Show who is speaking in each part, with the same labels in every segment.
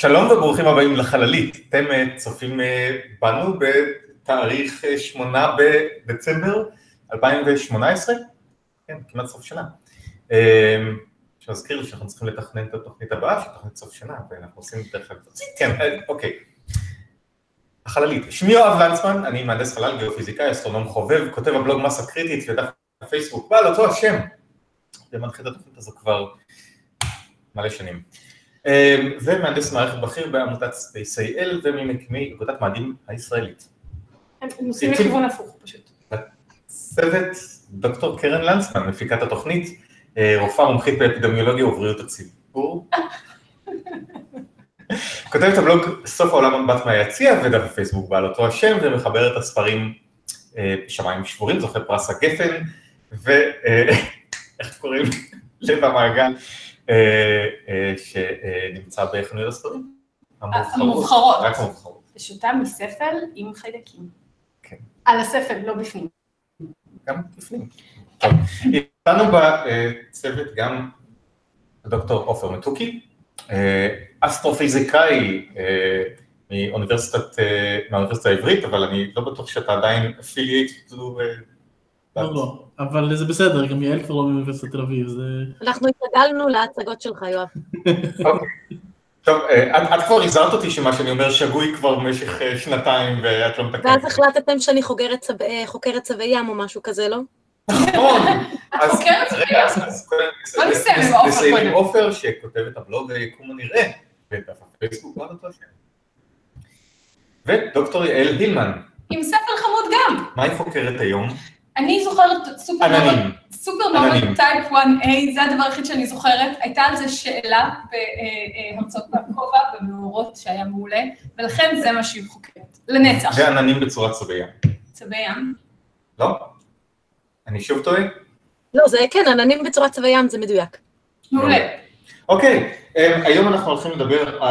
Speaker 1: שלום וברוכים הבאים לחללית, אתם אה, צופים אה, בנו בתאריך 8 אה, בדצמבר 2018, כן, כמעט סוף שנה. שמזכיר לי שאנחנו צריכים לתכנן את התוכנית הבאה, שהיא תוכנית סוף שנה, ואנחנו עושים דרך אגב, כן, אוקיי. החללית, שמי יואב לנצמן, אני מהנדס חלל, גיאופיזיקאי, אסטרונום חובב, כותב הבלוג מסה קריטית ודף הפייסבוק, בעל אותו השם, ומנחה את התוכנית הזו כבר מלא שנים. אמ, ומהנדס מערכת בכיר בעמותת SpaceIL וממקימי אגודת מאדים הישראלית.
Speaker 2: הם נוסעים לכיוון הפוך פשוט.
Speaker 1: צוות דוקטור קרן לנצמן, מפיקת התוכנית, אה, רופאה מומחית באפידמיולוגיה ובריאות הציבור. כותבת הבלוג סוף העולם מבט מהיציע ודף הפייסבוק בעל אותו השם ומחבר את הספרים אה, שמיים שבורים, זוכה פרס הגפן ואיך קוראים? לב המעגל. אה, אה, שנמצא בחנויות הספרים.
Speaker 2: המובחרות.
Speaker 1: רק המובחרות.
Speaker 2: ושותה מספל עם חיידקים.
Speaker 1: כן.
Speaker 2: על הספל, לא בפנים.
Speaker 1: גם בפנים. טוב, איתנו בצוות גם דוקטור עופר מתוקי, אה, אסטרופיזיקאי מאוניברסיטת, מהאוניברסיטה העברית, אבל אני לא בטוח שאתה עדיין אפילייט
Speaker 3: לא, לא, אבל זה בסדר, גם יעל כבר לא מאוניברסיטת תל אביב, זה...
Speaker 4: אנחנו התרגלנו להצגות שלך, יואב.
Speaker 1: אוקיי. טוב, אה, את כבר הזהרת אותי שמה שאני אומר שגוי כבר במשך אה, שנתיים ואת לא מתקנת.
Speaker 4: ואז החלטתם שאני אה, חוקרת צווי ים או משהו כזה, לא?
Speaker 1: נכון.
Speaker 2: אז רגע, אז
Speaker 1: נסיים עם עופר שכותב את הבלוג היקום הנראה, בדף הפייסבוק, מה אותו שם. ודוקטור יעל הילמן.
Speaker 2: עם ספר חמוד גם.
Speaker 1: מה היא חוקרת היום?
Speaker 2: אני זוכרת סופרנובה טייפ 1A, זה הדבר היחיד שאני זוכרת, הייתה על זה שאלה בהרצאות בכובע, במאורות שהיה מעולה, ולכן זה מה שהיא חוקרת, לנצח.
Speaker 1: ועננים בצורת צבי ים.
Speaker 2: צבי ים?
Speaker 1: לא? אני שוב טועה?
Speaker 4: לא, זה כן, עננים בצורת צבי ים, זה מדויק.
Speaker 2: מעולה.
Speaker 1: אוקיי, אמ, היום אנחנו הולכים לדבר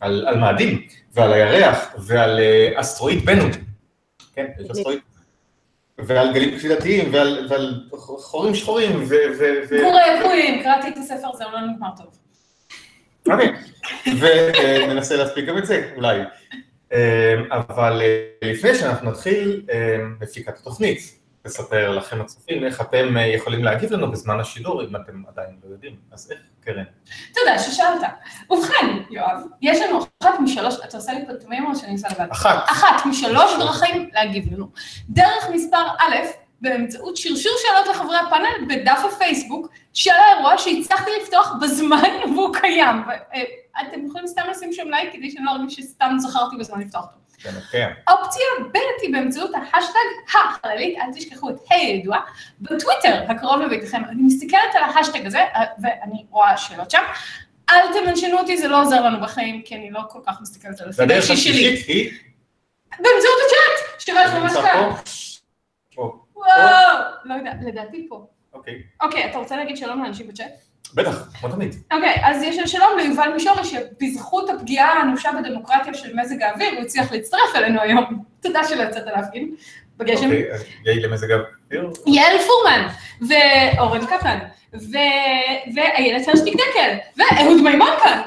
Speaker 1: על מאדים, ועל הירח, ועל אה, אסטרואיד בנו. כן, יש אסטרואיד ועל גלים כבידתיים, ועל, ועל חורים שחורים, ו...
Speaker 2: גורי יפויים, קראתי את הספר, זה לא נגמר טוב.
Speaker 1: אוקיי, וננסה להספיק גם את זה, אולי. אה, אבל אה, לפני שאנחנו נתחיל, מפיקת אה, התוכנית, לספר לכם הצופים איך אתם יכולים להגיב לנו בזמן השידור, אם אתם עדיין לא יודעים. אז איך, קרן?
Speaker 2: תודה ששאלת. ובכן, יואב, יש לנו אחת משלוש, אתה עושה לי תמימים או שאני עושה לבד?
Speaker 1: אחת.
Speaker 2: אחת משלוש דרכים להגיב לנו. דרך מספר א', באמצעות שרשור שאלות לחברי הפאנל בדף הפייסבוק של האירוע שהצלחתי לפתוח בזמן והוא קיים. אה, אתם יכולים סתם לשים שם לייק כדי שאני לא ארגיש שסתם זכרתי בזמן לפתוח אותו.
Speaker 1: כן.
Speaker 2: האופציה ב' היא באמצעות ההאשטאג החללית, אל תשכחו את הידוע, בטוויטר הקרוב לביתכם. אני מסתכלת על ההאשטאג הזה, ואני רואה שאלות שם. אל תמנשנו אותי, זה לא עוזר לנו בחיים, כי אני לא כל כך מסתכלת על הפיד האישי שלי. באמצעות הצ'אט, שתראה איך ממש כאן. וואו, לא יודע, לדעתי פה.
Speaker 1: אוקיי.
Speaker 2: אוקיי, אתה רוצה להגיד שלום לאנשים בצ'אט?
Speaker 1: בטח, כמו תמיד.
Speaker 2: אוקיי, אז יש שלום ליובל מישורי, שבזכות הפגיעה האנושה בדמוקרטיה של מזג האוויר, הוא הצליח להצטרף אלינו היום. תודה שלא יצאת להפגין בגשם.
Speaker 1: אוקיי, יעיל למזג האוויר.
Speaker 2: יעל פורמן, ואורן קפלן, ואיילת הרשטיק דקל, ואהוד מימון כאן.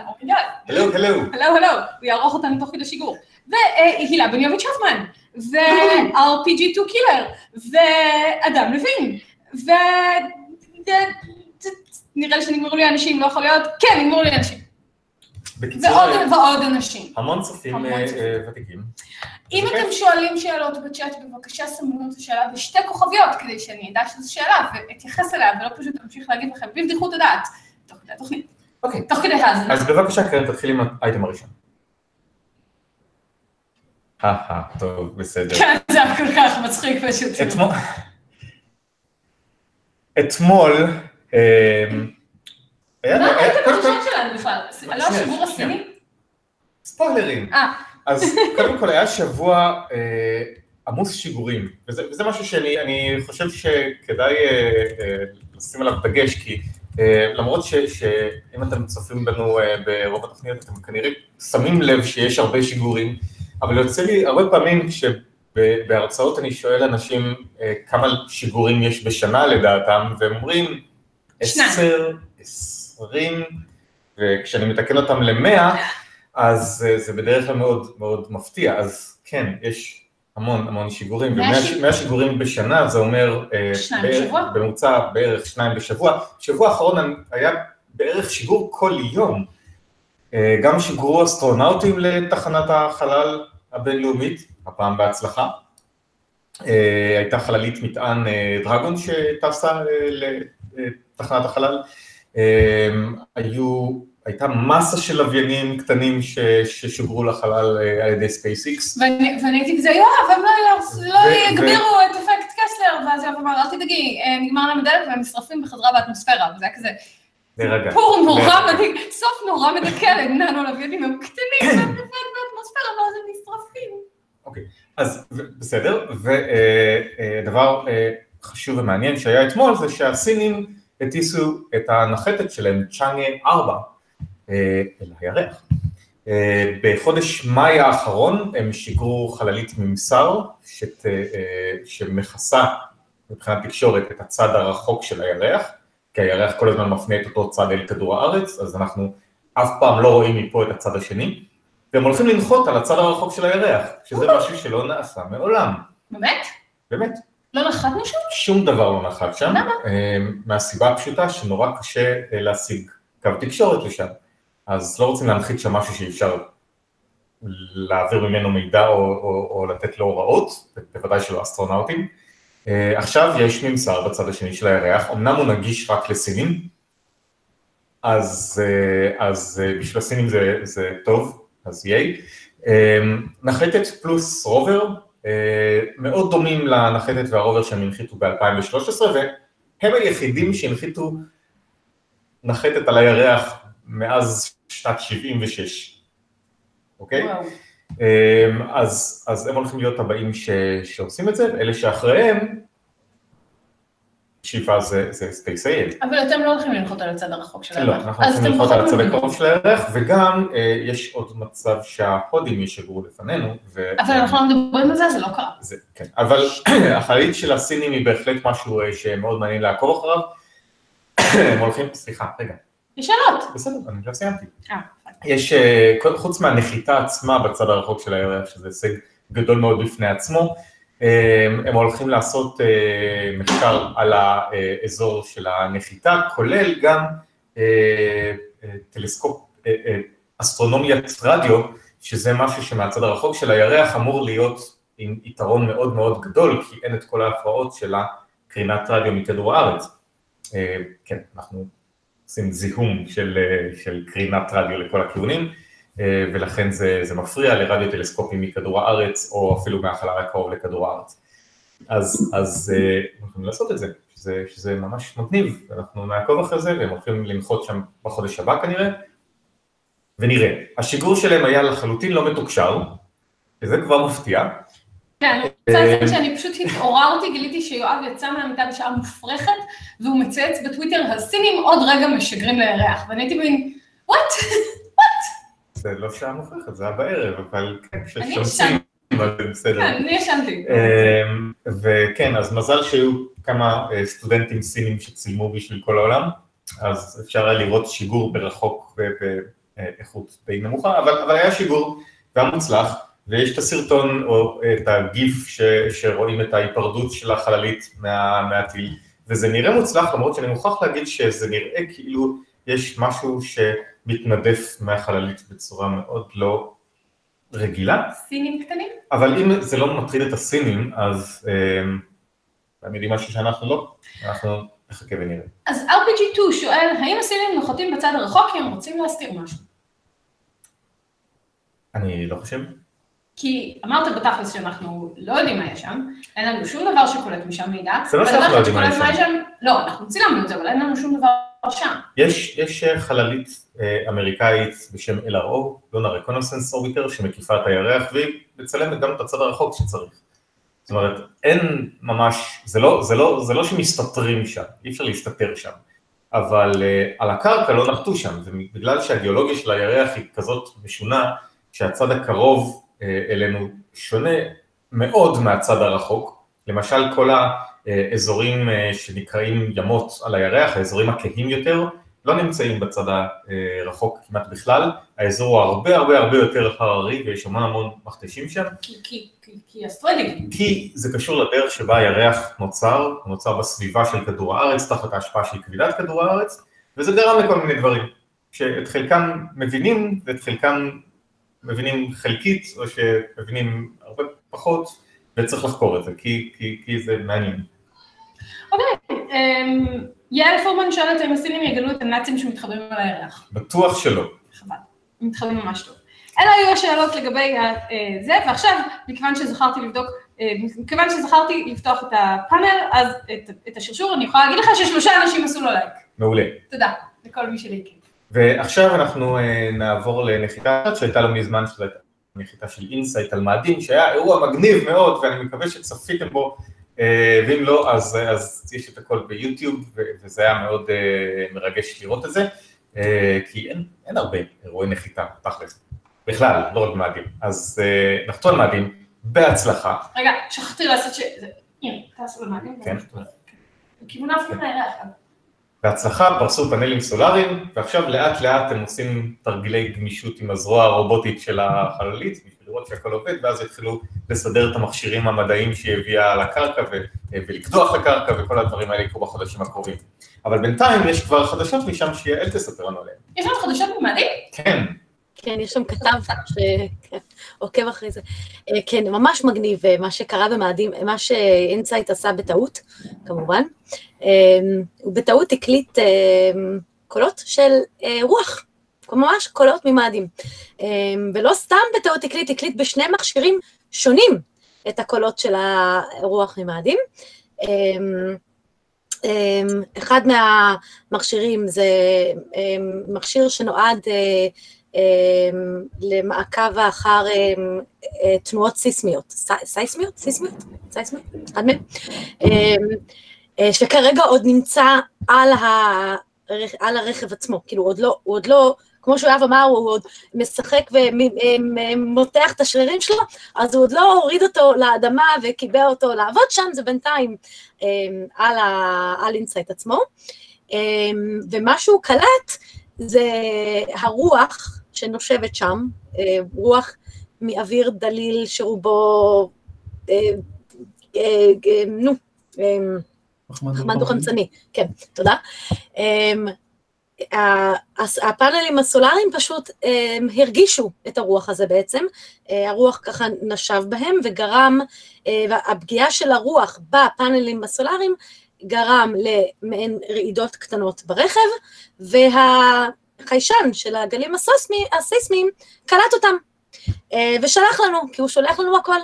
Speaker 1: הלו, הלו.
Speaker 2: הלו, הלו, הוא יערוך אותנו תוך כדי שיגור. והילה בניוביץ' הופמן, ו-RPG2 קילר, ואדם לוין, ו... נראה לי שנגמרו לי אנשים, לא יכול להיות, כן, נגמרו לי אנשים.
Speaker 1: בקיצור,
Speaker 2: ועוד ועוד אנשים.
Speaker 1: המון צופים אה, ותיקים.
Speaker 2: אם אתם שואלים שאלות בצ'אט, בבקשה סמנו את השאלה בשתי כוכביות, כדי שאני אדע שזו שאלה ואתייחס אליה, ולא פשוט אמשיך להגיד לכם בבדיחות הדעת, תוך כדי התוכנית.
Speaker 1: אוקיי.
Speaker 2: תוך כדי האזנה.
Speaker 1: אז בבקשה, קרן, תתחיל עם האייטם הראשון. אה, טוב, בסדר.
Speaker 2: כן, זה היה כל כך מצחיק פשוט.
Speaker 1: אתמול,
Speaker 2: אמ, מה הייתם הראשון שלנו בכלל? לא השיגור הסיני?
Speaker 1: ספוילרים.
Speaker 2: אה.
Speaker 1: אז קודם כל היה שבוע אה, עמוס שיגורים, וזה משהו שאני חושב שכדאי אה, אה, לשים עליו דגש, כי למרות שאם אתם צופים בנו ברוב התוכניות, אתם כנראה שמים לב שיש הרבה שיגורים, אבל יוצא לי הרבה פעמים כשבהרצאות אני שואל אנשים כמה שיגורים יש בשנה לדעתם, והם אומרים, עשר, עשרים, וכשאני מתקן אותם למאה, אז אה, זה בדרך כלל מאוד מאוד מפתיע, אז כן, יש המון המון שיגורים,
Speaker 2: מאה
Speaker 1: ומאה
Speaker 2: שיג-
Speaker 1: מאה שיגורים בשנה זה אומר, אה,
Speaker 2: שניים
Speaker 1: בערך-
Speaker 2: בשבוע?
Speaker 1: בממוצע בערך שניים בשבוע, שבוע האחרון היה בערך שיגור כל יום, אה, גם שיגרו אסטרונאוטים לתחנת החלל הבינלאומית, הפעם בהצלחה, הייתה חללית מטען דרגון שטסה לתחנת החלל, היו, הייתה מסה של לוויינים קטנים ש- ששוגרו לחלל אה, על ידי SpaceX,
Speaker 2: ואני ואני הייתי כזה, יואב, הם לא לא
Speaker 1: ו-
Speaker 2: יגבירו את אפקט קסלר, ואז יואב אמר, אל תדאגי, אה, נגמר להם הדלק והם נשרפים בחזרה באטמוספירה, וזה היה כזה,
Speaker 1: להירגע.
Speaker 2: סיפור נורא. מדהים, סוף נורא מדכא לננו לוויינים, הם קטנים, והם לבד באטמוספירה, ואז הם נשרפים.
Speaker 1: אז ו- בסדר, ודבר חשוב ומעניין שהיה אתמול זה שהסינים הטיסו את הנחתת שלהם, צ'אנגה 4, אה, אל הירח. אה, בחודש מאי האחרון הם שיגרו חללית ממסר שת, אה, שמכסה מבחינת תקשורת את הצד הרחוק של הירח, כי הירח כל הזמן מפנה את אותו צד אל כדור הארץ, אז אנחנו אף פעם לא רואים מפה את הצד השני, והם הולכים לנחות על הצד הרחוק של הירח, שזה משהו שלא נעשה מעולם,
Speaker 2: באמת?
Speaker 1: באמת.
Speaker 2: לא נחתנו שם?
Speaker 1: שום דבר לא נחת שם,
Speaker 2: למה?
Speaker 1: אה, מהסיבה הפשוטה שנורא קשה אה, להשיג קו תקשורת לשם, אז לא רוצים להנחית שם משהו שאי אפשר להעביר ממנו מידע או, או, או לתת לו הוראות, בוודאי שלא אסטרונאוטים. אה, עכשיו יש ממסר בצד השני של הירח, אמנם הוא נגיש רק לסינים, אז, אה, אז בשביל הסינים זה, זה טוב, אז ייי. אה, נחתת פלוס רובר, מאוד דומים לנחתת והרובר שהם הנחיתו ב-2013, והם היחידים שהנחיתו נחתת על הירח מאז שנת 76, אוקיי?
Speaker 2: וואו.
Speaker 1: אמ, אז, אז הם הולכים להיות הבאים ש, שעושים את זה, ואלה שאחריהם, שאיפה זה, זה SpaceIL
Speaker 2: אבל אתם לא הולכים לנחות על הצד הרחוק של
Speaker 1: לא,
Speaker 2: הירח.
Speaker 1: אנחנו הולכים לנחות על הצד. הקרוב של הירח, וגם אה, יש עוד מצב שההודים ישגרו לפנינו. ו-
Speaker 2: אבל אנחנו לא מדברים על זה, זה לא קרה.
Speaker 1: זה, כן. אבל החללית של הסינים היא בהחלט משהו אה, שמאוד מעניין לעקוב אחריו. הם הולכים, סליחה, רגע,
Speaker 2: יש שאלות.
Speaker 1: בסדר, אני לא סיימתי.
Speaker 2: אה,
Speaker 1: יש, אה, חוץ מהנחיתה עצמה בצד הרחוק של הירח, שזה הישג גדול מאוד בפני עצמו, הם הולכים לעשות אה, מחקר על האזור של הנחיתה, כולל גם אה, אה, טלסקופ, אסטרונומיית רדיו, שזה משהו שמהצד הרחוק של הירח אמור להיות עם יתרון מאוד מאוד גדול, כי אין את כל ההפרעות של הקרינת רדיו מכדור הארץ. כן, אנחנו עושים זיהום של, של קרינת רדיו לכל הכיוונים, ולכן זה, זה מפריע לרדיו טלסקופים מכדור הארץ, או אפילו מהחלל הקרוב לכדור הארץ. אז, אז אה, אנחנו יכולים לעשות את זה, שזה, שזה ממש מגניב, אנחנו נעקוב אחרי זה, והם הולכים לנחות שם בחודש הבא כנראה, ונראה. השיגור שלהם היה לחלוטין לא מתוקשר, וזה כבר מפתיע.
Speaker 2: כן, אני רוצה להגיד שאני פשוט התעוררתי, גיליתי שיואב יצא מהמיטה בשעה מופרכת, והוא מצייץ בטוויטר, הסינים עוד רגע משגרים לירח, ואני הייתי מבין, וואט?
Speaker 1: זה לא שעה מוכרחת, זה היה בערב, אבל כן, כששומעים, אז זה בסדר.
Speaker 2: כן, אני ישנתי.
Speaker 1: אמ, וכן, אז מזל שהיו כמה אה, סטודנטים סינים שצילמו בשביל כל העולם, אז אפשר היה לראות שיגור ברחוק ובאיכות די נמוכה, אבל, אבל היה שיגור והיה מוצלח, ויש את הסרטון או את הגיף ש, שרואים את ההיפרדות של החללית מה, מהטיל, וזה נראה מוצלח, למרות שאני מוכרח להגיד שזה נראה כאילו יש משהו שמתנדף מהחללית בצורה מאוד לא רגילה.
Speaker 2: סינים קטנים?
Speaker 1: אבל אם זה לא מטריד את הסינים, אז הם יודעים משהו שאנחנו לא, אנחנו נחכה ונראה.
Speaker 2: אז RPG2 שואל, האם הסינים נוחתים בצד הרחוק כי הם רוצים להסתיר משהו?
Speaker 1: אני לא חושב.
Speaker 2: כי אמרת בתכלס שאנחנו לא יודעים מה יש שם, אין לנו שום דבר שקולט משם מידע.
Speaker 1: זה לא שאנחנו לא יודעים מה יש שם.
Speaker 2: לא, אנחנו צילמנו את זה, אבל אין לנו שום דבר שם.
Speaker 1: יש, יש אה, חללית אה, אמריקאית בשם LRO, לונה רקונסנס אורביטר, שמקיפה את הירח, והיא מצלמת גם את הצד הרחוק שצריך. זאת אומרת, אין ממש, זה לא, זה לא, זה לא שמסתתרים שם, אי אפשר להסתתר שם, אבל uh, על הקרקע לא נחתו שם, ובגלל שהגיאולוגיה של הירח היא כזאת משונה, שהצד הקרוב אלינו שונה מאוד מהצד הרחוק, למשל כל האזורים uh, שנקראים ימות על הירח, האזורים הכהים יותר, לא נמצאים בצד הרחוק כמעט בכלל, האזור הוא הרבה הרבה הרבה יותר הררי ויש המון המון מכתשים שם.
Speaker 2: כי- כי- כי- אסטרואידים.
Speaker 1: כי זה קשור לדרך שבה הירח נוצר, הוא נוצר בסביבה של כדור הארץ, תחת ההשפעה של כבילת כדור הארץ, וזה גרם לכל מיני דברים, שאת חלקם מבינים ואת חלקם מבינים חלקית, או שמבינים הרבה פחות, וצריך לחקור את זה, כי, כי, כי זה מעניין.
Speaker 2: אמ, יעל פורמן שואלת האם הסינים יגלו את הנאצים שמתחבאים על הירח.
Speaker 1: בטוח שלא.
Speaker 2: חבל, מתחבאים ממש טוב. אלה היו השאלות לגבי אה, זה, ועכשיו, מכיוון שזכרתי לבדוק, אה, מכיוון שזכרתי לפתוח את הפאנל, אז את, את השרשור, אני יכולה להגיד לך ששלושה אנשים עשו לו לייק.
Speaker 1: מעולה.
Speaker 2: תודה לכל מי שלייקר.
Speaker 1: ועכשיו אנחנו אה, נעבור לנחיתה שהייתה לא מזמן, שזו הייתה נחיתה של אינסייט על מאדים, שהיה אירוע מגניב מאוד, ואני מקווה שצפיתם בו, אה, ואם לא, אז, אז יש את הכל ביוטיוב, וזה היה מאוד אה, מרגש לראות את זה, כי אין, אין הרבה אירועי נחיתה, תכלס, בכלל, לא רק מאדים. אז נחתו על מאדים, בהצלחה.
Speaker 2: רגע, שכחתי לעשות ש... הנה, תעשו למעניין.
Speaker 1: כן.
Speaker 2: בכיוון ההפוך לירח.
Speaker 1: בהצלחה פרסו פאנלים סולאריים, ועכשיו לאט לאט הם עושים תרגילי גמישות עם הזרוע הרובוטית של החללית, בשביל לראות שהכל עובד, ואז יתחילו לסדר את המכשירים המדעיים שהיא הביאה לקרקע ו- ולקדוח לקרקע, וכל הדברים האלה יקרו בחודשים הקרובים. אבל בינתיים יש כבר חדשות משם שיעל תספר לנו עליהן.
Speaker 2: יש לנו חדשות במאדים?
Speaker 1: כן,
Speaker 4: כן, יש שם כתב שעוקב אחרי זה. אה, כן, ממש מגניב אה, מה שקרה במאדים, מה שאינסייט עשה בטעות, כמובן. אה, הוא בטעות הקליט אה, קולות של אה, רוח, ממש קולות ממאדים. אה, ולא סתם בטעות הקליט, הקליט בשני מכשירים שונים את הקולות של הרוח ממאדים. אחד מהמכשירים זה מכשיר שנועד אה, אמ, למעקב אחר אמ, אה, תנועות סיסמיות, סי- סייסמיות? סיסמיות? סייסמיות? אחד מהם. אמ, אה, שכרגע עוד נמצא על, הרכ... על הרכב עצמו, כאילו עוד לא, הוא עוד לא, כמו שאוהב אמר, הוא עוד משחק ומותח את השרירים שלו, אז הוא עוד לא הוריד אותו לאדמה וקיבע אותו לעבוד שם, זה בינתיים אמ, על, ה... על אינסייט עצמו. אמ, ומה שהוא קלט זה הרוח שנושבת שם, אה, רוח מאוויר דליל שרובו, אה, נו, חמצן דו-חמצני, כן, תודה. אמ, הפאנלים הסולאריים פשוט אמ, הרגישו את הרוח הזה בעצם, אה, הרוח ככה נשב בהם וגרם, אה, והפגיעה של הרוח בפאנלים הסולאריים גרם למעין רעידות קטנות ברכב, והחיישן של הגלים הסוסמי- הסיסמיים קלט אותם, אה, ושלח לנו, כי הוא שולח לנו הכל.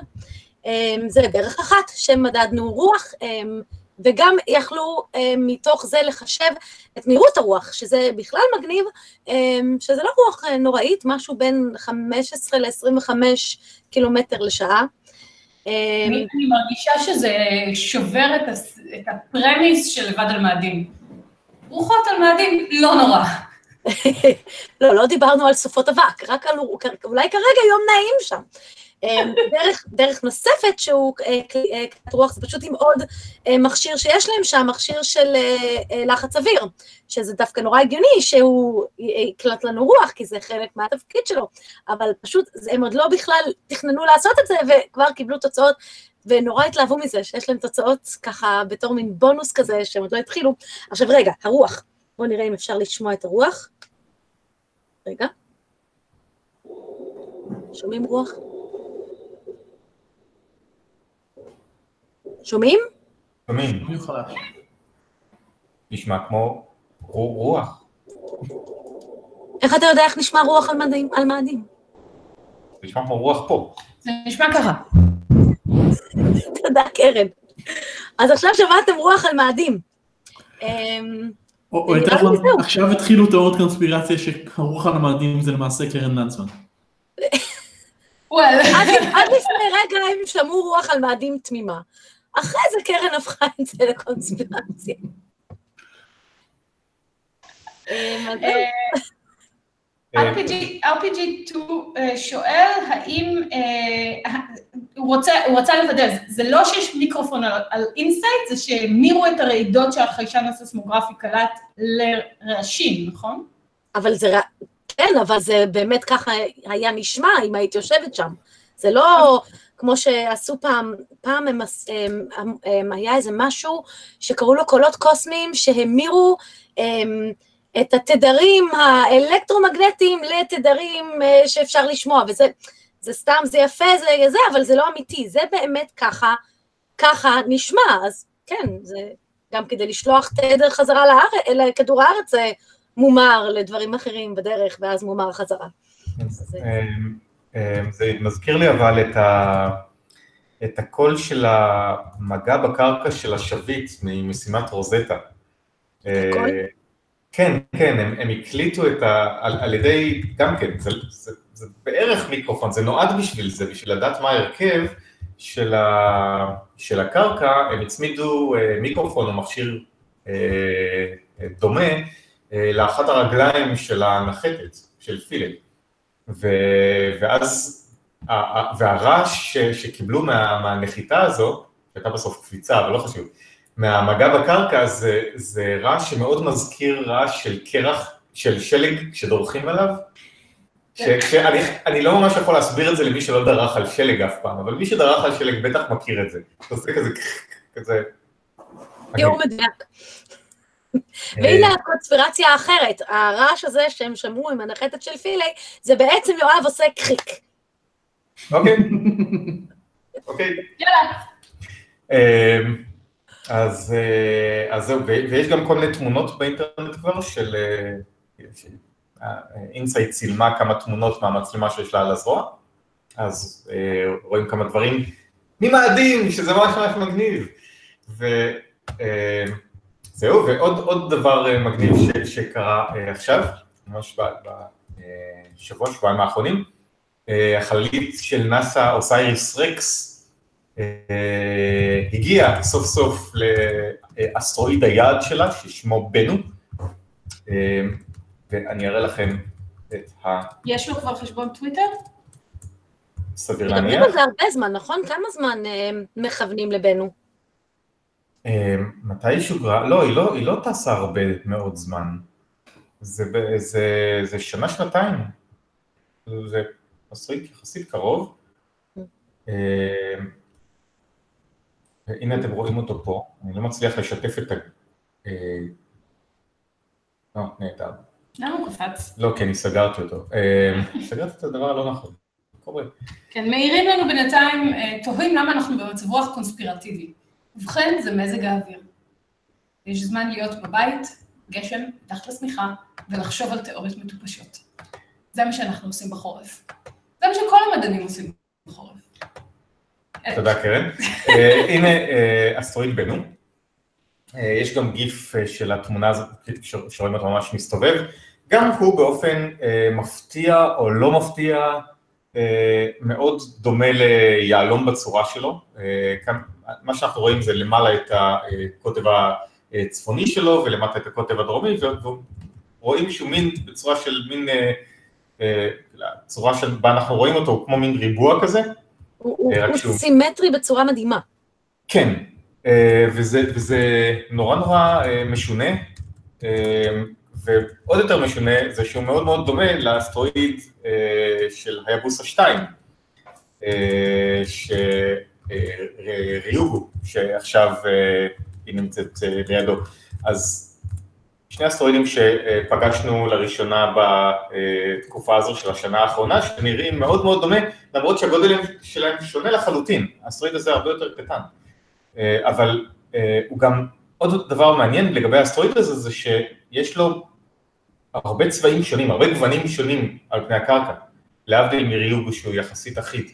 Speaker 4: אה, זה דרך אחת שמדדנו רוח, וגם יכלו אה, מתוך זה לחשב את מהירות הרוח, שזה בכלל מגניב, אה, שזה לא רוח אה, נוראית, משהו בין 15 ל-25 קילומטר לשעה.
Speaker 2: אני אני מרגישה שזה שובר את הס- את הפרמיס של לבד על מאדים. רוחות על מאדים, לא נורא.
Speaker 4: לא, לא דיברנו על סופות אבק, רק על, אולי כרגע יום נעים שם. אה, דרך, דרך נוספת שהוא אה, כלי- אה, כלי רוח, זה פשוט עם עוד אה, מכשיר שיש להם שם, מכשיר של אה, אה, לחץ אוויר, שזה דווקא נורא הגיוני שהוא יקלט לנו רוח, כי זה חלק מהתפקיד שלו, אבל פשוט הם עוד לא בכלל תכננו לעשות את זה, וכבר קיבלו תוצאות, ונורא התלהבו מזה, שיש להם תוצאות ככה בתור מין בונוס כזה, שהם עוד לא התחילו. עכשיו רגע, הרוח, בואו נראה אם אפשר לשמוע את הרוח. רגע. שומעים רוח? שומעים?
Speaker 1: שומעים? נשמע כמו רו- רוח,
Speaker 4: איך אתה יודע איך נשמע רוח על מאדים? על מאדים?
Speaker 1: נשמע כמו רוח פה.
Speaker 2: זה נשמע ככה.
Speaker 4: תודה, קרן. אז עכשיו שמעתם רוח על מאדים. אמ, זהו.
Speaker 3: עכשיו התחילו תיאוריות קונספירציה שהרוח על המאדים זה למעשה קרן לנצמן.
Speaker 4: עד לפני רגע הם שמעו רוח על מאדים תמימה. אחרי זה קרן הפכה את זה לקונספירציה. אמ, אז זהו.
Speaker 2: RPG, RPG2 אה, שואל האם, אה, הוא רוצה, רצה לוודא, זה, לא שיש מיקרופון על, אינסייט, זה שהמירו את הרעידות שהחיישן הסיסמוגרפי קלט לרעשים, נכון?
Speaker 4: אבל זה, כן, אבל זה באמת ככה היה נשמע אם היית יושבת שם. זה לא כמו שעשו פעם, פעם הם, הם, הם, הם, היה איזה משהו שקראו לו קולות קוסמיים שהמירו הם, את התדרים האלקטרומגנטיים לתדרים אה, שאפשר לשמוע, וזה זה סתם, זה יפה, זה זה, אבל זה לא אמיתי, זה באמת ככה, ככה נשמע, אז כן, זה גם כדי לשלוח תדר חזרה לארץ, לכדור הארץ, זה מומר לדברים אחרים בדרך, ואז מומר חזרה. זה-
Speaker 1: אמ, זה מזכיר לי אבל את, ה, את הקול של המגע בקרקע של השביט ממשימת רוזטה.
Speaker 4: הקול?
Speaker 1: אה, כן, כן, הם, הם הקליטו את ה... על, על ידי, גם כן, זה, זה, זה בערך מיקרופון, זה נועד בשביל זה, בשביל לדעת מה ההרכב של, ה, של הקרקע, הם הצמידו אה, מיקרופון או מכשיר אה, דומה אה, לאחת הרגליים של הנחתת, של פילל. ו, ואז, והרעש ש, שקיבלו מה, מהנחיתה הזו, שהייתה בסוף קפיצה, אבל לא חשוב, מהמגע בקרקע זה, זה רעש שמאוד מזכיר רעש של קרח, של שלג שדורכים עליו. ש, שאני אני לא ממש יכול להסביר את זה למי שלא דרך על שלג אף פעם, אבל מי שדרך על שלג בטח מכיר את זה. אתה עושה כזה, כזה.
Speaker 4: תיאור מדויק. והנה הקונספירציה האחרת, הרעש הזה שהם שמעו עם הנחתת של פילי, זה בעצם יואב עושה קריק.
Speaker 1: אוקיי. אוקיי.
Speaker 2: יאללה.
Speaker 1: אמ, אז, אה, אז זהו, ו- ויש גם כל מיני תמונות באינטרנט כבר של... אינסייט צילמה כמה תמונות מהמצלמה שיש לה על הזרוע, אז אה, רואים כמה דברים ממאדים, שזה ממש ממש מגניב. וזהו, ועוד עוד דבר אה, מגניב ש, שקרה אה, עכשיו, ממש בשבוע, שבועיים האחרונים, אה, החללית של נאסא אוסייריס רקס, אה, הגיע סוף סוף לאסטרואיד היעד שלה, ששמו בנו, אה, ואני אראה לכם את
Speaker 2: יש לו כבר חשבון טוויטר?
Speaker 4: מדברים
Speaker 1: להניח.
Speaker 4: על זה הרבה זמן, נכון? כמה זמן אה, מכוונים לבנו?
Speaker 1: אה, מתי היא שוגרה? לא, היא לא, היא לא טסה הרבה מאוד זמן. זה, זה, זה שנה, שנתיים. זה אסטרואיד יחסית קרוב. אה, והנה אתם רואים אותו פה, אני לא מצליח לשתף את ה... אה, לא, נהדר.
Speaker 2: למה הוא קפץ?
Speaker 1: לא, כי אני סגרתי אותו. אה, סגרתי את הדבר הלא נכון. קורה.
Speaker 2: כן, מעירים לנו בינתיים, אה, תוהים למה אנחנו במצב רוח קונספירטיבי. ובכן, זה מזג האוויר. יש זמן להיות בבית, גשם, מתחת לשמיכה, ולחשוב על תיאוריות מטופשות. זה מה שאנחנו עושים בחורף. זה מה שכל המדענים עושים בחורף.
Speaker 1: תודה קרן. אה, הנה אה, אסטרואיד בנו. אה, יש גם גיף של התמונה הזאת, שרואים אותו ממש מסתובב. גם הוא באופן מפתיע או לא מפתיע, מאוד דומה ליהלום בצורה שלו. כאן, מה שאנחנו רואים זה למעלה את הקוטב הצפוני שלו ולמטה את הקוטב הדרומי, ורואים שהוא מין בצורה של מין, אה, אה, צורה של, בה אנחנו רואים אותו, הוא כמו מין ריבוע כזה.
Speaker 4: הוא- הוא
Speaker 1: אה, שהוא-
Speaker 4: סימטרי בצורה מדהימה.
Speaker 1: כן, וזה, וזה נורא נורא משונה, ועוד יותר משונה זה שהוא מאוד מאוד דומה לאסטרואיד של היבוסה 2, אה, שריוגו, שעכשיו אה, היא נמצאת אה, לידו. אז שני אסטרואידים שפגשנו לראשונה בתקופה הזו של השנה האחרונה, שנראים מאוד מאוד דומה, למרות שהגודל שלהם שונה לחלוטין, האסטרואיד הזה הרבה יותר קטן. אה, אבל אה, הוא גם, עוד דבר מעניין לגבי האסטרואיד הזה, זה שיש לו הרבה צבעים שונים, הרבה גוונים שונים על פני הקרקע, להבדיל מריוגו שהוא יחסית אחיד.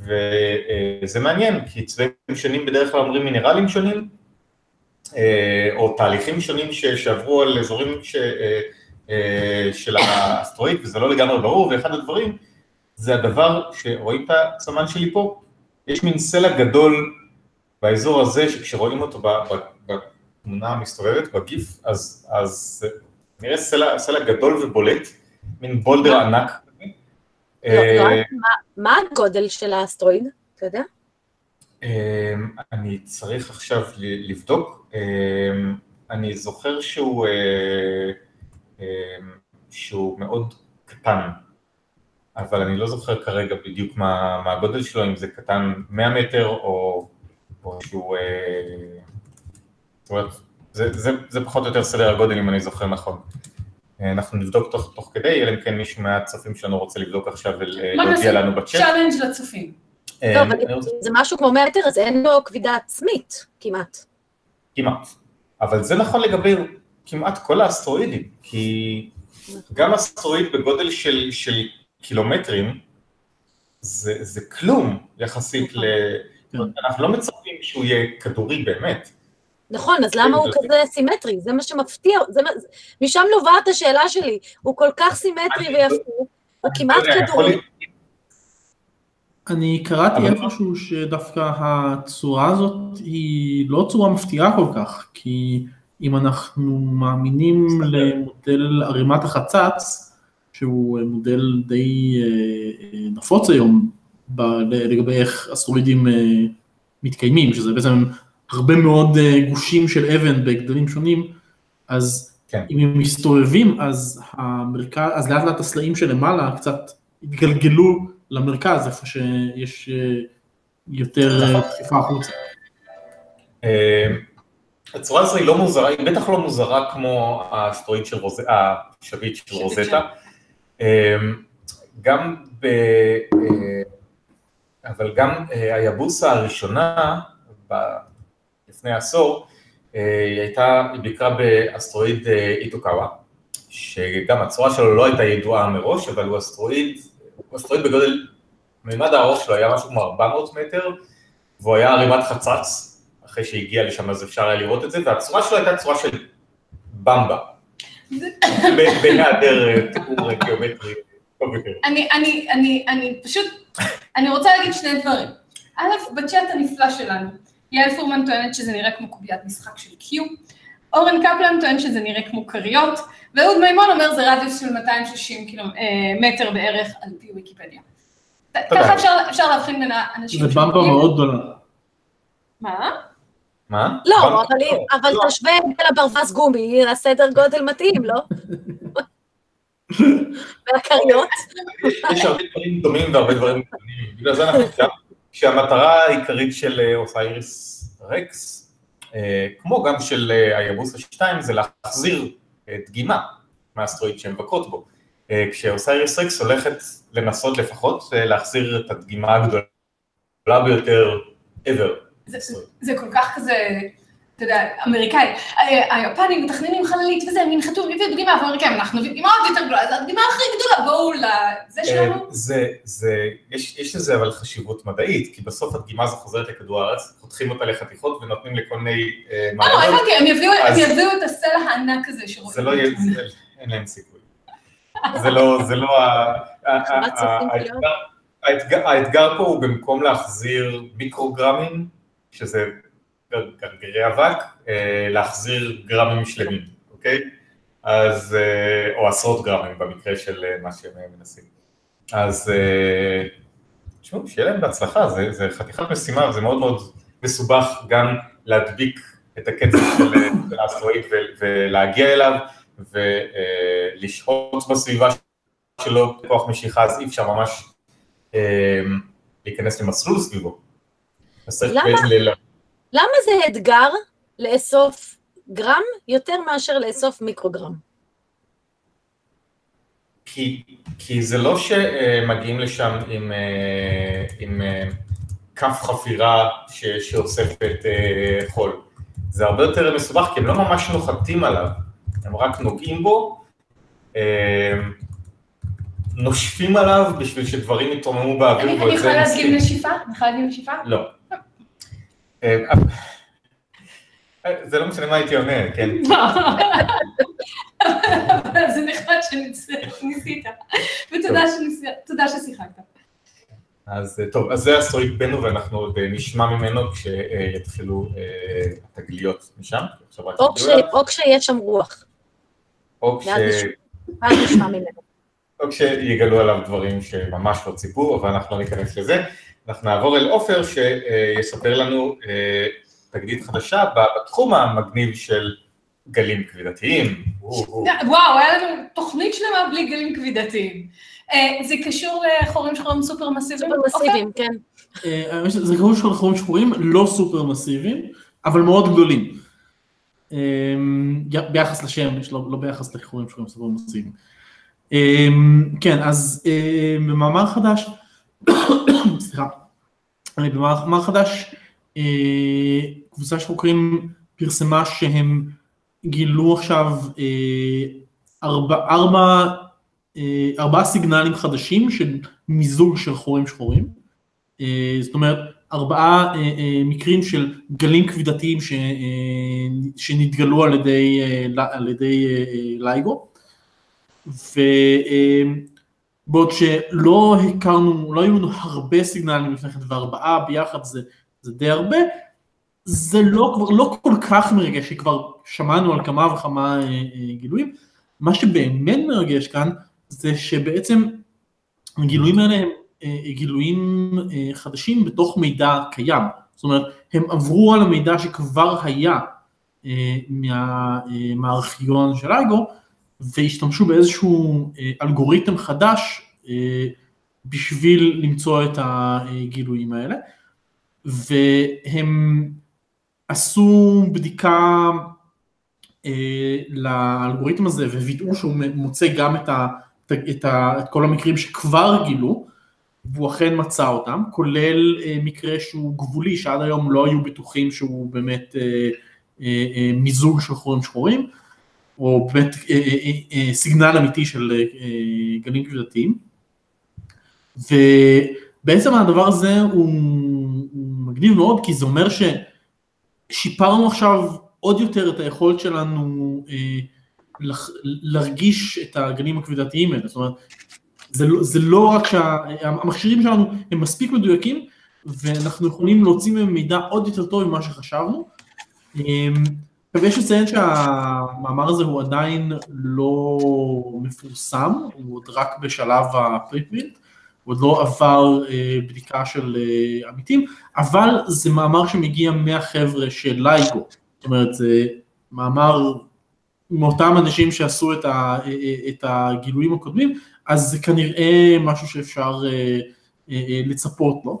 Speaker 1: וזה מעניין, כי צבעים שונים בדרך כלל אומרים מינרלים שונים, אה, או תהליכים שונים שעברו על אזורים ש, אה, אה, של האסטרואיד, וזה לא לגמרי ברור, ואחד הדברים זה הדבר שרואים את הסמן שלי פה, יש מין סלע גדול באזור הזה, שכשרואים אותו בתמונה המסתובבת, בגיף, אז, אז נראה סלע, סלע גדול ובולט, מין בולדר ענק.
Speaker 4: לא,
Speaker 1: אה,
Speaker 4: לא, מה- מה הגודל של האסטרואיד? אתה יודע?
Speaker 1: אני צריך עכשיו לבדוק, אני זוכר שהוא, שהוא מאוד קטן, אבל אני לא זוכר כרגע בדיוק מה, מה הגודל שלו, אם זה קטן 100 מטר או, או שהוא... זאת אומרת, זה, זה, זה פחות או יותר סדר הגודל אם אני זוכר נכון. אנחנו נבדוק תוך, תוך כדי, אלא אם כן מישהו מהצופים שלנו רוצה לבדוק עכשיו ולהודיע לנו בצ'אט.
Speaker 2: challenge לצופים.
Speaker 4: לא, אבל זה משהו כמו מטר, אז אין לו כבידה עצמית, כמעט.
Speaker 1: כמעט. אבל זה נכון לגבי כמעט כל האסטרואידים, כי גם אסטרואיד בגודל של, של קילומטרים, זה, זה כלום יחסית ל... אנחנו לא מצפים שהוא יהיה כדורי באמת.
Speaker 4: נכון, אז למה הוא כזה סימטרי? זה מה שמפתיע, זה מה... משם נובעת השאלה שלי. הוא כל כך סימטרי ויפה, הוא כמעט כדורי.
Speaker 3: אני קראתי איפשהו שדווקא הצורה הזאת היא לא צורה מפתיעה כל כך, כי אם אנחנו מאמינים למודל ערימת החצץ, שהוא מודל די נפוץ היום לגבי איך אסטרואידים מתקיימים, שזה בעצם הרבה מאוד גושים של אבן בגדלים שונים, אז כן. אם הם מסתובבים, אז, המרכז, אז לאט לאט הסלעים שלמעלה קצת התגלגלו למרכז, איפה שיש יותר דחיפה החוצה.
Speaker 1: הצורה הזו היא לא מוזרה, היא בטח לא מוזרה כמו האסטרואיד של רוזטה, השביט של רוזטה. גם ב... אבל גם היבוסה הראשונה, לפני עשור, היא הייתה, היא ביקרה באסטרואיד איטוקאווה, שגם הצורה שלו לא הייתה ידועה מראש, אבל הוא אסטרואיד, הוא אסטרואיד בגודל, מימד הארוך שלו היה משהו כמו 400 מטר, והוא היה ערימת חצץ, אחרי שהגיע לשם אז אפשר היה לראות את זה, והצורה שלו הייתה צורה של במבה, בהיעדר תיאור גיאומטרי טוב יותר.
Speaker 2: אני פשוט, אני רוצה להגיד שני דברים. א', בצ'אט הנפלא שלנו, יעל פורמן טוענת שזה נראה כמו קוביית משחק של קיו, אורן קפלן טוען שזה נראה כמו כריות, ואהוד מימון אומר זה רדיוס של 260 מטר בערך על פי ויקיפדיה. ככה אפשר להבחין בין האנשים.
Speaker 3: זה במבה מאוד גדולה.
Speaker 2: מה?
Speaker 1: מה?
Speaker 4: לא, אבל תשווה את זה לברווז גומי, הסדר גודל מתאים, לא? והכריות.
Speaker 1: יש הרבה דברים דומים והרבה דברים קטנים, בגלל זה אנחנו שהמטרה העיקרית של אוסייריס רקס, כמו גם של היבוסה 2, זה להחזיר דגימה מהאסטרואיד שהן מבקרות בו. כשאוסייריס רקס הולכת לנסות לפחות להחזיר את הדגימה הגדולה ביותר ever.
Speaker 2: זה כל כך כזה, אתה יודע, אמריקאי, היפנים מתכננים חללית וזה, הם ינחתו, הביאו דגימה, והאמריקאים, אנחנו נביא דגימה עוד יותר גדולה, זו הדגימה הכי גדולה, בואו לזה שלנו.
Speaker 1: זה, יש לזה אבל חשיבות מדעית, כי בסוף הדגימה הזו חוזרת לכדור הארץ, חותכים אותה לחתיכות ונותנים לכל מיני
Speaker 2: מעלות. לא, הבנתי, הם יביאו את הסלע הענק הזה שרואים.
Speaker 1: זה לא יהיה, אין להם סיכוי. זה לא, זה לא, האתגר פה הוא במקום להחזיר מיקרוגרמים, שזה גרגרי אבק, להחזיר גרמים שלמים, אוקיי? אז, או עשרות גרמים במקרה של מה שהם מנסים. אז תשמעו, שיהיה להם בהצלחה, זה, זה חתיכת משימה וזה מאוד מאוד מסובך גם להדביק את הקצב של האסטרואיד ולהגיע אליו ולשהות בסביבה שלו כוח משיכה, אז אי אפשר ממש להיכנס למסלול סביבו.
Speaker 4: למה, למה זה אתגר לאסוף גרם יותר מאשר לאסוף מיקרוגרם?
Speaker 1: כי, כי זה לא שמגיעים לשם עם, עם כף חפירה ש, שאוספת חול, זה הרבה יותר מסובך כי הם לא ממש נוחתים עליו, הם רק נוגעים בו, נושפים עליו בשביל שדברים יתרוממו באוויר.
Speaker 2: אני יכולה להדגים נשיפה? אני יכולה להדגים נשיפה?
Speaker 1: לא. זה לא משנה מה הייתי עונה, כן.
Speaker 2: זה נחמד שניסית, ותודה ששיחקת.
Speaker 1: אז טוב, אז זה הסטרויק בנו ואנחנו עוד נשמע ממנו כשיתחילו התגליות משם.
Speaker 4: או כשיש שם רוח.
Speaker 1: או כש...
Speaker 4: ואז נשמע ממנו.
Speaker 1: או כשיגלו עליו דברים שממש לא ציפו, אבל אנחנו לא ניכנס לזה. אנחנו נעבור אל עופר שיספר לנו אה, תגלית חדשה בתחום המגניב של גלים כבידתיים.
Speaker 2: וואו, היה לנו תוכנית שלמה בלי גלים כבידתיים. אה, זה קשור לחורים שחורים סופר מסיביים?
Speaker 4: סופר מסיביים, כן.
Speaker 3: אה, זה קשור לחורים שחורים לא סופר מסיביים, אבל מאוד גדולים. ביחס לשמש, לא, ביחס לחורים שחורים סופר מסיביים. כן, אז במאמר חדש, במאמר חדש, קבוצה של חוקרים פרסמה שהם גילו עכשיו אה, ארבע, ארבע, אה, ארבעה סיגנלים חדשים של מיזוג של חורים שחורים. אה, זאת אומרת, ארבעה מקרים של גלים כבידתיים שנתגלו על ידי, על ידי לייגו. ובעוד שלא הכרנו, לא היו לנו הרבה סיגנלים לפני כן, וארבעה ביחד זה, זה די הרבה, זה לא, כבר לא כל כך מרגש, כי כבר שמענו על כמה וכמה אה, אה, גילויים. מה שבאמת מרגש כאן, זה שבעצם הגילויים האלה הם אה, גילויים חדשים בתוך מידע קיים. זאת אומרת, הם עברו על המידע שכבר היה מה, מהארכיון של אייגו, והשתמשו באיזשהו אלגוריתם חדש בשביל למצוא את הגילויים האלה. והם עשו בדיקה אה, לאלגוריתם הזה ווידאו שהוא מוצא גם את, ה, את, ה, את כל המקרים שכבר גילו, והוא אכן מצא אותם, כולל אה, מקרה שהוא גבולי, שעד היום לא היו בטוחים שהוא באמת אה, אה, אה, מיזוג של חורים שחורים, או באמת אה, אה, אה, סיגנל אמיתי של גלים כבדתיים. ובעצם הדבר הזה הוא, מגניב מאוד, כי זה אומר ש... שיפרנו עכשיו עוד יותר את היכולת שלנו להרגיש את הגנים הכבדתיים האלה, זאת אומרת, זה לא, זה לא רק שהמכשירים שלנו הם מספיק מדויקים ואנחנו יכולים להוציא מהם מידע עוד יותר טוב ממה שחשבנו. אה, עכשיו יש לציין שהמאמר הזה הוא עדיין לא מפורסם, הוא עוד רק בשלב הפריפרינט, עוד לא עבר אה, בדיקה של אה, עמיתים, אבל זה מאמר שמגיע מהחבר'ה של לייגו, זאת אומרת זה מאמר מאותם אנשים שעשו את, ה, אה, אה, את הגילויים הקודמים, אז זה כנראה משהו שאפשר אה, אה, אה לצפות לו,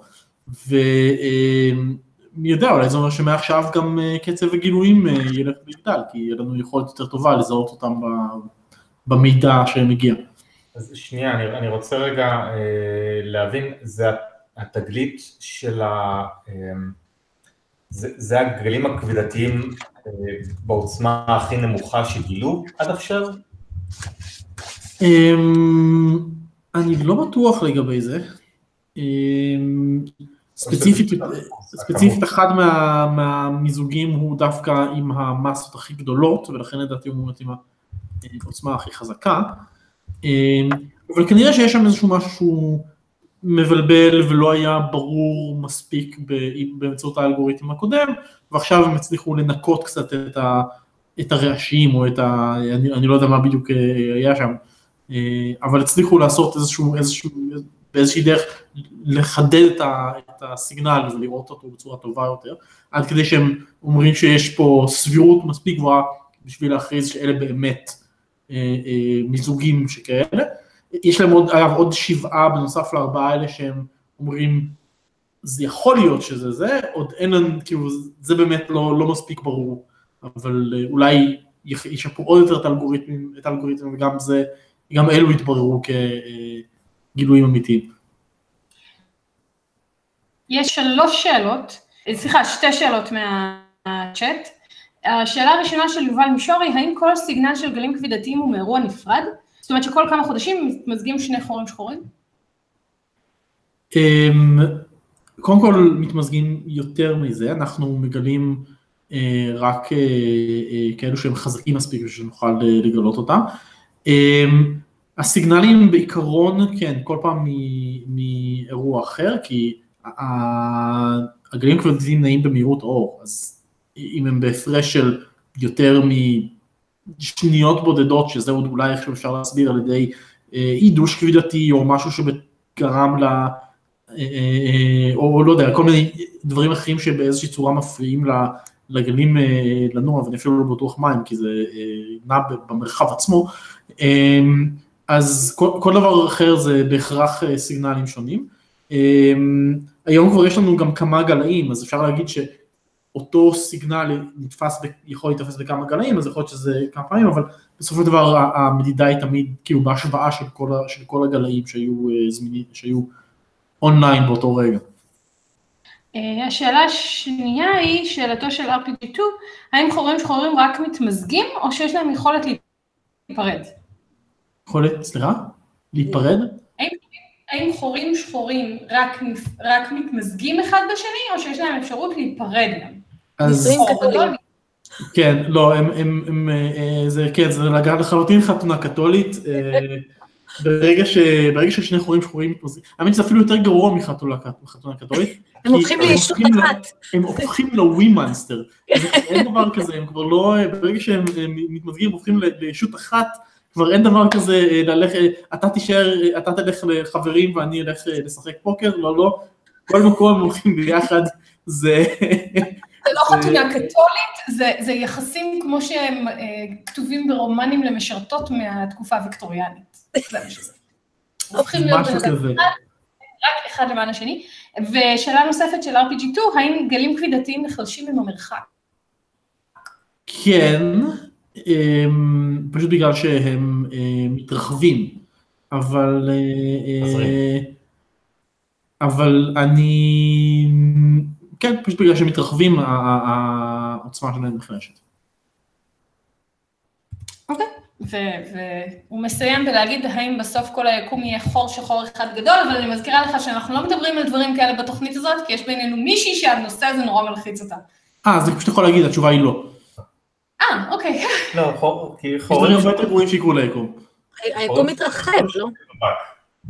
Speaker 3: ומי יודע, אולי זה אומר שמעכשיו גם אה, קצב הגילויים אה, ילך ויגדל, כי יהיה לנו יכולת יותר טובה לזהות אותם במידע שמגיע.
Speaker 1: אז שנייה, אני, אני רוצה רגע אה, להבין, זה התגלית של ה... אה, זה, זה הגלים הכבדתיים אה, בעוצמה הכי נמוכה שגילו עד עכשיו? אה,
Speaker 3: אני לא בטוח לגבי זה. אה, ספציפית, ספציפית אחד מה, מהמיזוגים הוא דווקא עם המסות הכי גדולות, ולכן לדעתי הוא באמת עם העוצמה הכי חזקה. אמ, אבל כנראה שיש שם איזשהו משהו שהוא מבלבל ולא היה ברור מספיק באמצעות האלגוריתם הקודם, ועכשיו הם הצליחו לנקות קצת את, ה, את הרעשים או את ה... אני, אני לא יודע מה בדיוק אה, היה שם, אה, אבל הצליחו לעשות איזשהו, איזשהו, באיזושהי דרך לחדד את, ה, את הסיגנל ולראות אותו בצורה טובה יותר, עד כדי שהם אומרים שיש פה סבירות מספיק גבוהה בשביל להכריז שאלה באמת אה, אה, מיזוגים שכאלה. יש להם עוד, אגב, עוד שבעה בנוסף לארבעה האלה שהם אומרים, זה יכול להיות שזה זה, עוד אין כאילו, זה באמת לא, לא מספיק ברור, אבל אה, אולי ישפרו עוד יותר את האלגוריתמים, את האלגוריתמים, וגם זה, גם אלו יתבררו כגילויים אמיתיים.
Speaker 2: יש שלוש שאלות, סליחה, שתי שאלות מהצ'אט. השאלה הראשונה של יובל מישורי, האם כל סיגנל של גלים כבידתיים הוא מאירוע נפרד? זאת אומרת שכל כמה חודשים מתמזגים שני חורים שחורים?
Speaker 3: אמ, קודם כל מתמזגים יותר מזה, אנחנו מגלים אה, רק אה, אה, כאלו שהם חזקים מספיק בשביל שנוכל לגלות אותם. אמ, הסיגנלים בעיקרון, כן, כל פעם מאירוע אחר, כי הגלים כבדים נעים במהירות אור, אז אם הם בהפרש של יותר משניות בודדות, שזה עוד אולי איכשהו אפשר להסביר על ידי אה, כבידתי או משהו שגרם ל... אה, או לא יודע, כל מיני דברים אחרים שבאיזושהי צורה מפריעים לגלים אה, לנוע, ואני אפילו לא בטוח מים, כי זה אה, נע במרחב עצמו, אה, אז כל, כל דבר אחר זה בהכרח אה, סיגנלים שונים. אה, היום כבר יש לנו גם כמה גלאים, אז אפשר להגיד שאותו סיגנל נתפס, ב- יכול להתאפס בכמה גלאים, אז יכול להיות שזה כמה פעמים, אבל בסופו של דבר המדידה היא תמיד כאילו בהשוואה של כל, של כל הגלאים שהיו אה, זמינים, שהיו אונליין באותו רגע.
Speaker 2: אה, השאלה השנייה היא, שאלתו של RPG2, האם חורים שחורים רק מתמזגים, או שיש להם יכולת להיפרד?
Speaker 3: יכולת, סליחה? להיפרד?
Speaker 2: האם חורים שחורים רק, רק מתמזגים אחד בשני, או שיש להם אפשרות להיפרד גם?
Speaker 3: אז? כן, לא, הם, הם, הם, אה, זה, כן, זה לגמרי לחלוטין חתונה קתולית. אה, ברגע, ש, ברגע ששני חורים שחורים מתמזגים, האמת שזה אפילו יותר גרוע מחתונה מחתונה קתולית.
Speaker 4: הם
Speaker 3: כי
Speaker 4: הופכים לישות
Speaker 3: הופכים
Speaker 4: אחת.
Speaker 3: הם הופכים לווי מאנסטר. אין דבר כזה, הם כבר לא, ברגע שהם אה, מתמזגים, הופכים ל- לישות אחת, כבר אין דבר כזה אה, ללכת, אתה תישאר, אה, אתה תלך לחברים ואני אלך אה, לשחק פוקר, לא, לא, כל מקום הולכים ביחד, זה...
Speaker 2: זה לא חתונה קתולית, זה, זה יחסים כמו שהם אה, כתובים ברומנים למשרתות מהתקופה הוויקטוריאנית. זה מה שזה. הופכים להיות. רק אחד למען השני. ושאלה נוספת של RPG2, האם גלים כבידתיים נחלשים עם המרחק?
Speaker 3: כן, פשוט בגלל שהם אה, מתרחבים, אבל, אה. אה, אבל אני, כן, פשוט בגלל שהם מתרחבים, העוצמה שלהם נחלשת.
Speaker 2: אוקיי. והוא מסיים בלהגיד האם בסוף כל היקום יהיה חור שחור אחד גדול, אבל אני מזכירה לך שאנחנו לא מדברים על דברים כאלה בתוכנית הזאת, כי יש בינינו מישהי שהנושא הזה נורא מלחיץ אותה.
Speaker 3: אה, אז אני פשוט יכול להגיד, התשובה היא לא.
Speaker 2: אה, אוקיי.
Speaker 1: לא, כי
Speaker 3: יש
Speaker 1: חורים
Speaker 3: דברים הרבה יותר גרועים שיקרו ליקום.
Speaker 4: היקום מתרחב, לא?
Speaker 1: כן,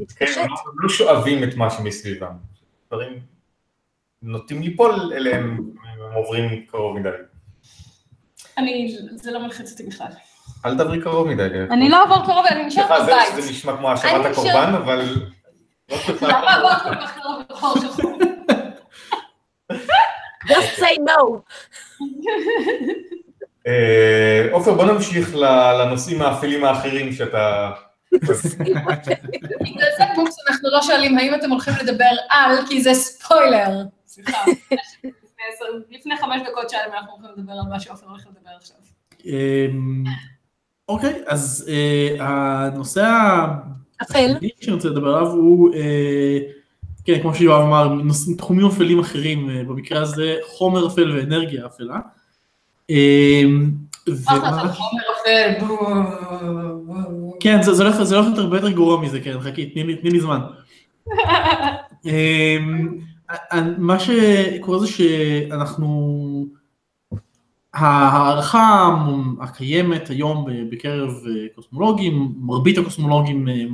Speaker 4: מתפשט.
Speaker 1: הם לא- הם לא שואבים את מה שמסביבם. דברים נוטים ליפול אליהם, הם עוברים קרוב מדי.
Speaker 2: אני, זה לא מלחיץ אותי בכלל.
Speaker 1: אל תדברי קרוב מדי.
Speaker 2: אני לא אעבור קרוב, אני נשארת
Speaker 1: סליחה, זה
Speaker 2: בבית.
Speaker 1: נשמע כמו האשמת הקורבן, אבל... לא
Speaker 2: למה עברת כל כך קרוב לחור שחור?
Speaker 4: just say no.
Speaker 1: אה, עופר, בוא נמשיך לנושאים האפלים האחרים שאתה...
Speaker 2: בגלל זה בוקס אנחנו לא שואלים האם אתם הולכים לדבר על, כי זה ספוילר. סליחה. לפני חמש דקות שאלה אנחנו הולכים לדבר על מה שעופר הולך לדבר עכשיו.
Speaker 3: אמ, אוקיי, אז אה, הנושא
Speaker 4: אפל.
Speaker 3: השני שאני רוצה לדבר עליו הוא, אה, כן, כמו שיואב אמר, תחומים אפלים אחרים, במקרה הזה חומר אפל ואנרגיה אפלה. כן, זה, זה, הולך, זה הולך להיות הרבה יותר גרוע מזה, כן, חכי, תני לי, זמן. אמ, מה שקורה זה שאנחנו, ההערכה הקיימת היום בקרב אה, קוסמולוגים, מרבית הקוסמולוגים אה,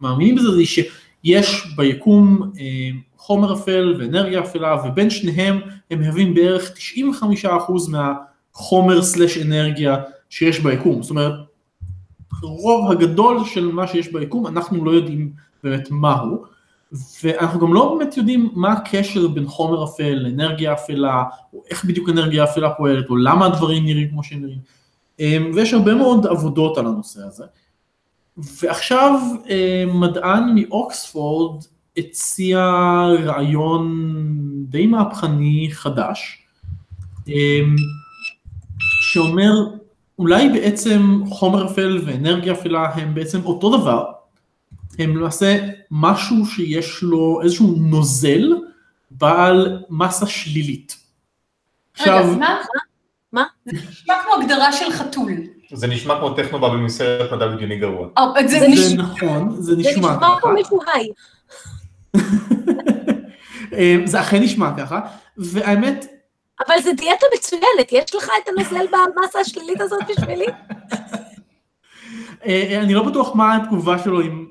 Speaker 3: מאמינים בזה, זה שיש ביקום אה, חומר אפל ואנרגיה אפלה, ובין שניהם הם מהווים בערך 95% מהחומר סלש אנרגיה שיש ביקום. זאת אומרת, הרוב הגדול של מה שיש ביקום, אנחנו לא יודעים באמת מהו, ואנחנו גם לא באמת יודעים מה הקשר בין חומר אפל לאנרגיה אפלה, או איך בדיוק אנרגיה אפלה פועלת, או למה הדברים נראים כמו שהם נראים. אמ, ויש הרבה מאוד עבודות על הנושא הזה. ועכשיו אמ, מדען מאוקספורד הציע רעיון די מהפכני חדש, אמ, שאומר אולי בעצם חומר אפל ואנרגיה אפלה הם בעצם אותו דבר, הם למעשה משהו שיש לו איזשהו נוזל בעל מסה שלילית.
Speaker 2: רגע,
Speaker 3: עכשיו,
Speaker 2: מה?
Speaker 4: מה?
Speaker 2: זה נשמע כמו הגדרה של חתול.
Speaker 1: זה נשמע כמו טכנובאבל מסרט מדע בדיוני גרוע.
Speaker 2: אה, זה
Speaker 3: זה
Speaker 2: נשמע...
Speaker 3: נכון, זה
Speaker 4: זה
Speaker 3: נשמע ככה,
Speaker 4: כמו מישהו היי.
Speaker 3: אמ, זה אכן נשמע ככה, והאמת,
Speaker 4: אבל זה דיאטה מצוינת, יש לך את הנוזל במסה השלילית הזאת בשבילי?
Speaker 3: אה, אני לא בטוח מה התגובה שלו עם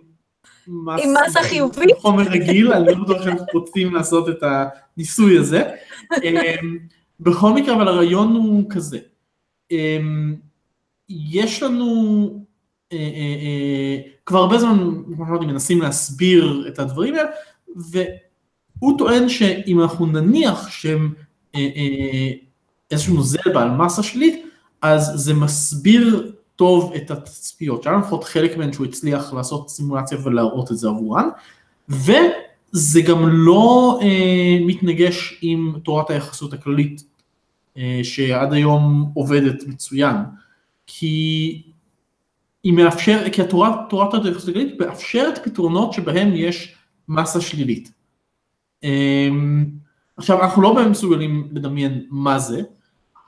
Speaker 4: עם מסה חיובית?
Speaker 3: חומר רגיל, אני לא בטוח שאנחנו רוצים לעשות את הניסוי הזה. אמ, בכל מקרה, אבל הרעיון הוא כזה. יש לנו, אה, אה, אה, כבר הרבה זמן, כמו שאמרתי, מנסים להסביר את הדברים האלה, הוא טוען שאם אנחנו נניח שהם אה, אה, איזשהו נוזל בעל מסה שלילית, אז זה מסביר טוב את התצפיות, שהיה לפחות חלק מהן שהוא הצליח לעשות סימולציה ולהראות את זה עבורן, וזה גם לא אה, מתנגש עם תורת היחסות הכללית, אה, שעד היום עובדת מצוין, כי היא מאפשר, כי התורת, תורת היחסות הכללית מאפשרת פתרונות שבהם יש מסה שלילית. אה, עכשיו, אנחנו לא באמת מסוגלים לדמיין מה זה,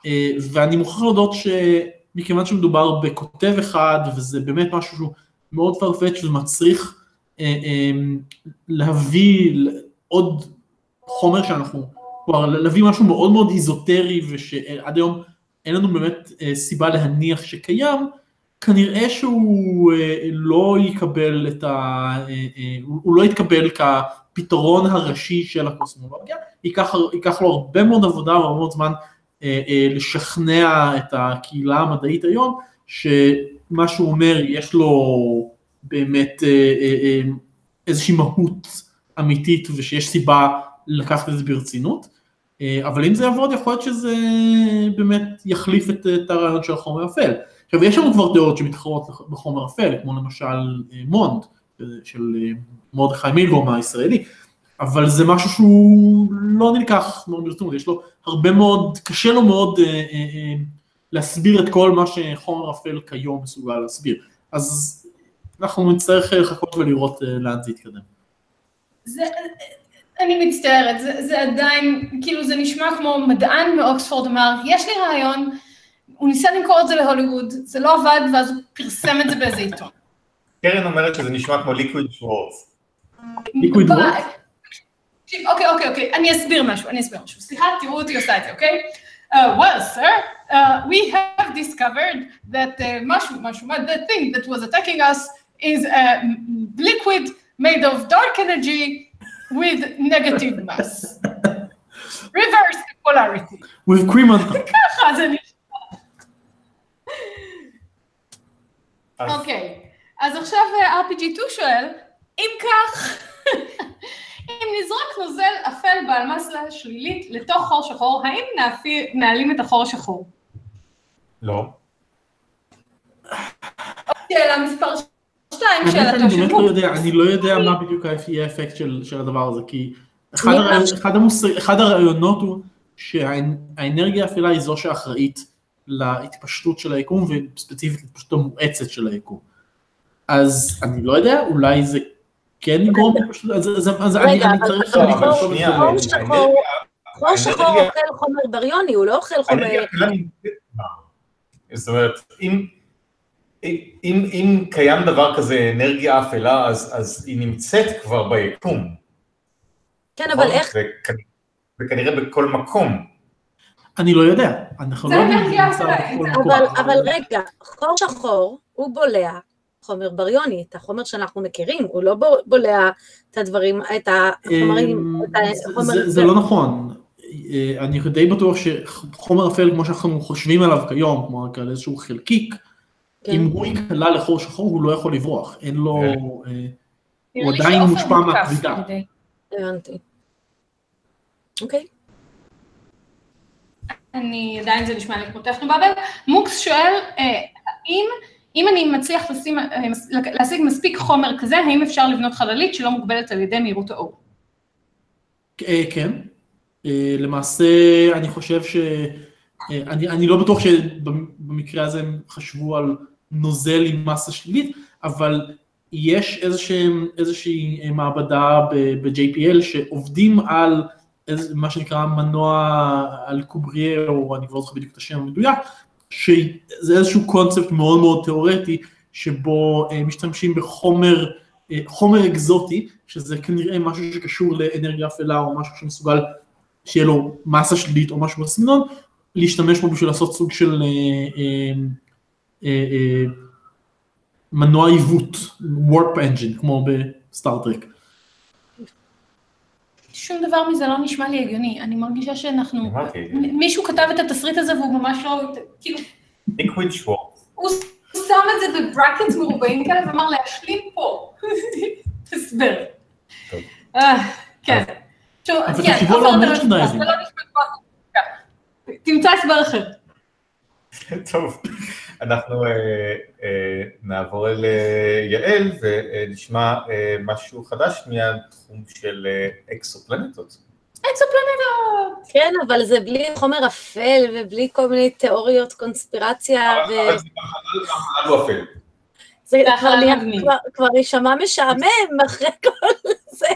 Speaker 3: אה, ואני מוכרח להודות שמכיוון שמדובר בכותב אחד, וזה באמת משהו שהוא מאוד farfetch שזה מצריך אה, אה, להביא עוד חומר שאנחנו, כלומר להביא משהו מאוד מאוד איזוטרי, ושעד היום אין לנו באמת סיבה להניח שקיים, כנראה שהוא לא יקבל את ה... הוא לא יתקבל כפתרון הראשי של הקוסמולוגיה, ייקח, ייקח לו הרבה מאוד עבודה והרבה מאוד זמן אה, אה, לשכנע את הקהילה המדעית היום, שמה שהוא אומר יש לו באמת אה, איזושהי מהות אמיתית ושיש סיבה לקחת את זה ברצינות, אבל אם זה יעבוד יכול להיות שזה באמת יחליף את, את הרעיון של החומר אפל. עכשיו יש לנו כבר דעות שמתחרות בחומר אפל, כמו למשל מונד של מרדכי מילגרום הישראלי, אבל זה משהו שהוא לא נלקח מאוד ברצינות, יש לו הרבה מאוד, קשה לו מאוד אה, אה, אה, להסביר את כל מה שחומר אפל כיום מסוגל להסביר. אז אנחנו נצטרך לחכות ולראות אה, לאן זה יתקדם.
Speaker 2: זה, אני מצטערת, זה, זה עדיין, כאילו זה נשמע כמו מדען מאוקספורד אמר, יש לי רעיון, הוא ניסה למכור את זה להוליווד, זה לא עבד, ואז הוא פרסם את זה באיזה עיתון.
Speaker 1: קרן אומרת שזה נשמע כמו ליקוויד שוורס.
Speaker 3: ליקוויד וורס?
Speaker 2: אוקיי, אוקיי, אוקיי, אני אסביר משהו, אני אסביר משהו. סליחה, תראו אותי עושה את זה, אוקיי? Uh, well, sir, uh, we have discovered that uh, משהו, משהו, the thing that was attacking us is a liquid made of dark energy with negative mass. reverse polarity.
Speaker 3: with cream on top.
Speaker 2: ככה זה נשמע. אוקיי, אז עכשיו RPG2 שואל, אם כך, אם נזרק נוזל אפל בעל מסה שלילית לתוך חור שחור, האם נעלים את החור השחור?
Speaker 1: לא.
Speaker 2: שאלה מספר 2, שאלתו של
Speaker 3: מוק. אני לא יודע מה בדיוק יהיה האפקט של הדבר הזה, כי אחד הרעיונות הוא שהאנרגיה האפלה היא זו שאחראית להתפשטות של היקום, וספציפית להתפשטות המואצת של היקום. אז אני לא יודע, אולי זה כן יגרום, אז אני צריך...
Speaker 4: חור שחור אוכל חומר בריוני, הוא לא אוכל חומר...
Speaker 1: זאת אומרת, אם קיים דבר כזה אנרגיה אפלה, אז היא נמצאת כבר ביקום.
Speaker 4: כן, אבל איך...
Speaker 1: וכנראה בכל מקום.
Speaker 3: אני לא יודע, אנחנו לא יודעים
Speaker 4: אבל רגע, חור שחור הוא בולע חומר בריוני, את החומר שאנחנו מכירים, הוא לא בולע את הדברים, את החומרים, את החומר...
Speaker 3: זה לא נכון. אה, אני די בטוח שחומר אפל, כמו שאנחנו חושבים עליו כיום, כמו כאלה איזשהו חלקיק, כן. אם הוא ייקלע לחור שחור, הוא לא יכול לברוח, אין לו... כן. אה, הוא עדיין מושפע מהכבידה.
Speaker 4: הבנתי. אוקיי.
Speaker 2: אני, עדיין זה נשמע לי כמו טכנו באבל. מוקס שואל, אה, האם אם אני מצליח לשים, להשיג מספיק חומר כזה, האם אפשר לבנות חללית שלא מוגבלת על ידי מהירות האור?
Speaker 3: אה, כן. אה, למעשה, אני חושב ש... אה, אני, אני לא בטוח שבמקרה הזה הם חשבו על נוזל עם מסה שלילית, אבל יש איזושהי, איזושהי מעבדה ב-JPL שעובדים על איזה, מה שנקרא מנוע על קוברייה, או אני לא זוכר בדיוק את השם המדויק, שזה איזשהו קונספט מאוד מאוד תיאורטי, שבו אה, משתמשים בחומר, אה, חומר אקזוטי, שזה כנראה משהו שקשור לאנרגיה אפלה או משהו שמסוגל שיהיה לו מסה שלילית או משהו בסגנון, להשתמש בו בשביל לעשות סוג של אה, מנוע עיוות, warp engine, כמו בסטארטרק.
Speaker 2: שום דבר מזה לא נשמע לי הגיוני, אני מרגישה שאנחנו, מישהו כתב את התסריט הזה והוא ממש לא, כאילו,
Speaker 1: liquid Schwartz.
Speaker 2: הוא שם את זה ב brackets מרובעים כאלה ואמר להשלים פה, הסבר. אה, כן.
Speaker 3: אבל
Speaker 2: ה merchandising. תמצא הסבר אחר.
Speaker 1: טוב, אנחנו אה, אה, נעבור אל אה, יעל ונשמע אה, משהו חדש מהתחום של אה, אקסופלנטות.
Speaker 2: אקסופלנטות!
Speaker 4: כן, אבל זה בלי חומר אפל ובלי כל מיני תיאוריות קונספירציה,
Speaker 1: אבל זה החלל הוא אפל.
Speaker 4: וזה
Speaker 2: זה
Speaker 4: כבר יישמע משעמם אחרי כל זה.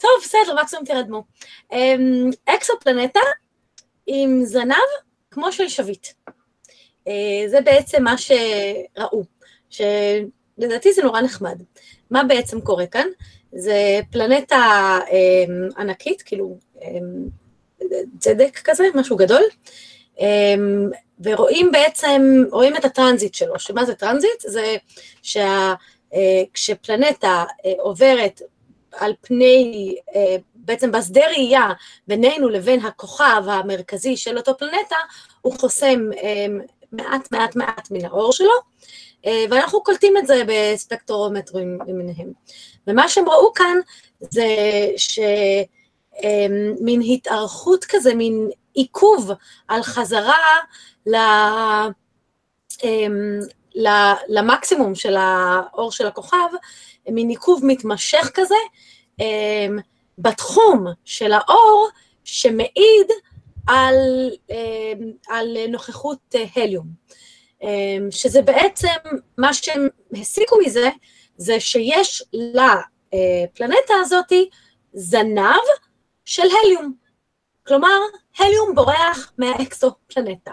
Speaker 4: טוב, בסדר, מקסימום תרדמו. אמ, אקסופלנטה עם זנב כמו של שביט. אה, זה בעצם מה שראו, שלדעתי זה נורא נחמד. מה בעצם קורה כאן? זה פלנטה אמ, ענקית, כאילו אמ, צדק כזה, משהו גדול, אמ, ורואים בעצם, רואים את ה transit שלו, שמה זה transit? זה שכשפלנטה עוברת על פני, אה, בעצם בשדה ראייה בינינו לבין הכוכב המרכזי של אותו פלנטה, הוא חוסם אה, מעט מעט מעט מן האור שלו, אה, ואנחנו קולטים את זה בספקטרומטרים למיניהם. ומה שהם ראו כאן זה שמין התארכות כזה, מין עיכוב על חזרה ל... אמ, ל- למקסימום של האור של הכוכב, מין עיכוב מתמשך כזה, בתחום של האור שמעיד על, אמ, על נוכחות אה, הליום. אמ, שזה בעצם, מה שהם הסיקו מזה, זה שיש לפלנטה הזאתי זנב של הליום. כלומר, הליום בורח מהאקסופלנטה.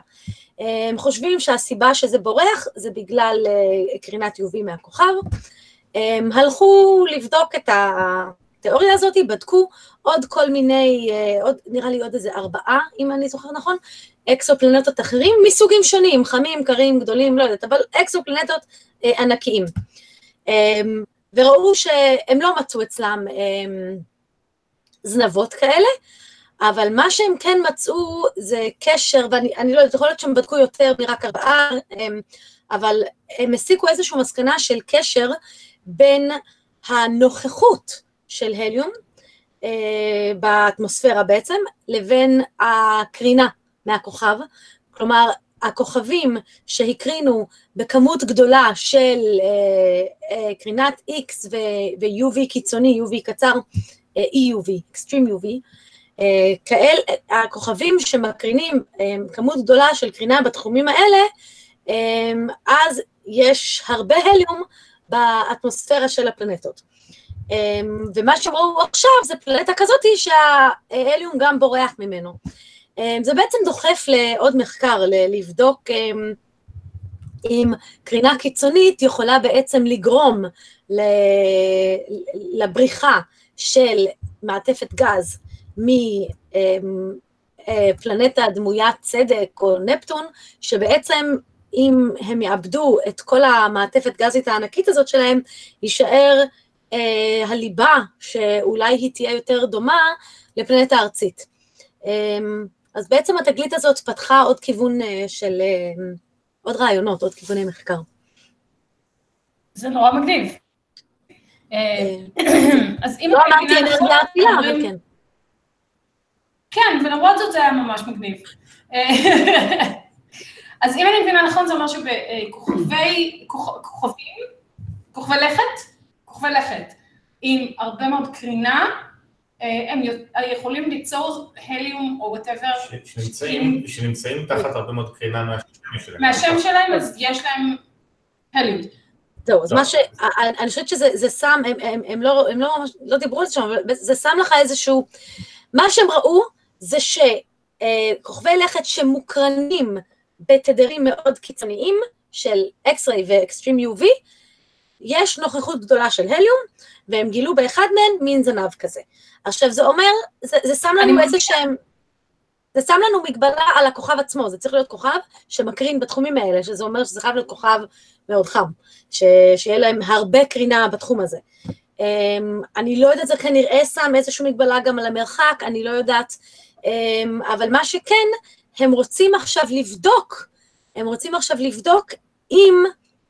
Speaker 4: הם חושבים שהסיבה שזה בורח זה בגלל אה, קרינת UV מהכוכב. הם הלכו לבדוק את התיאוריה הזאת, בדקו עוד כל מיני, אה, עוד, נראה לי עוד איזה ארבעה, אם אני זוכר נכון, אקסופלנטות אחרים מסוגים שונים, חמים, קרים, גדולים, לא יודעת, אבל אקסופלנטות אה, ענקיים. הם, וראו שהם לא מצאו אצלם הם, זנבות כאלה, אבל מה שהם כן מצאו זה קשר, ואני אני לא יודעת, יכול להיות שהם בדקו יותר מרק ארבעה, הם, אבל הם הסיקו איזושהי מסקנה של קשר בין הנוכחות של הליום אה, באטמוספירה בעצם, לבין הקרינה מהכוכב. כלומר, הכוכבים שהקרינו בכמות גדולה של אה, אה, קרינת X ו-UV קיצוני, UV קצר, אה, EUV, Extreme UV, אה, כאל, הכוכבים שמקרינים אה, כמות גדולה של קרינה בתחומים האלה, אה, אז יש הרבה הליום באטמוספירה של הפלנטות. אה, ומה שהם ראו עכשיו זה פלנטה כזאתי שההליום גם בורח ממנו. אה, זה בעצם דוחף לעוד מחקר, לבדוק אה, אם קרינה קיצונית יכולה בעצם לגרום לבריחה של מעטפת גז מפלנטה דמוית צדק או נפטון, שבעצם אם הם יאבדו את כל המעטפת גזית הענקית הזאת שלהם, יישאר אה, הליבה שאולי היא תהיה יותר דומה לפלנטה ארצית. אה, אז בעצם התגלית הזאת פתחה עוד כיוון אה, של, אה, עוד רעיונות, עוד כיווני מחקר.
Speaker 2: זה נורא מגניב. אה,
Speaker 4: אה,
Speaker 2: אז אם
Speaker 4: לא אמרתי
Speaker 2: נכון,
Speaker 4: אנרגיה אפלה, אבל כן.
Speaker 2: כן, ולמרות זאת זה היה ממש מגניב. אה, אז אם אני מבינה נכון, זה אומר שבכוכבי, כוכ- כוכבים, כוכבי לכת, כוכבי לכת, עם הרבה מאוד קרינה, אה, הם יכולים ליצור הליום או וואטאבר
Speaker 1: שנמצאים- שנמצאים תחת הרבה מאוד קרינה מהשם שלהם.
Speaker 2: מהשם שלהם, אז יש להם הליום.
Speaker 4: זהו, אז. מה ש... אני חושבת שזה זה שם, הם, הם, הם, לא, הם לא, ממש- לא דיברו על זה שם, אבל זה שם לך איזשהו... מה שהם ראו זה שכוכבי לכת שמוקרנים בתדרים מאוד קיצוניים של X-ray ו-Extreme UV, יש נוכחות גדולה של הליום, והם גילו באחד מהם מין זנב כזה. עכשיו זה אומר, זה, זה שם לנו. איזה שהם... זה שם לנו מגבלה על הכוכב עצמו, זה צריך להיות כוכב שמקרין בתחומים האלה, שזה אומר שזה חייב להיות כוכב מאוד חם. ש, שיהיה להם הרבה קרינה בתחום הזה. Um, אני לא יודעת, זה כנראה שם איזושהי מגבלה גם על המרחק, אני לא יודעת, um, אבל מה שכן, הם רוצים עכשיו לבדוק, הם רוצים עכשיו לבדוק אם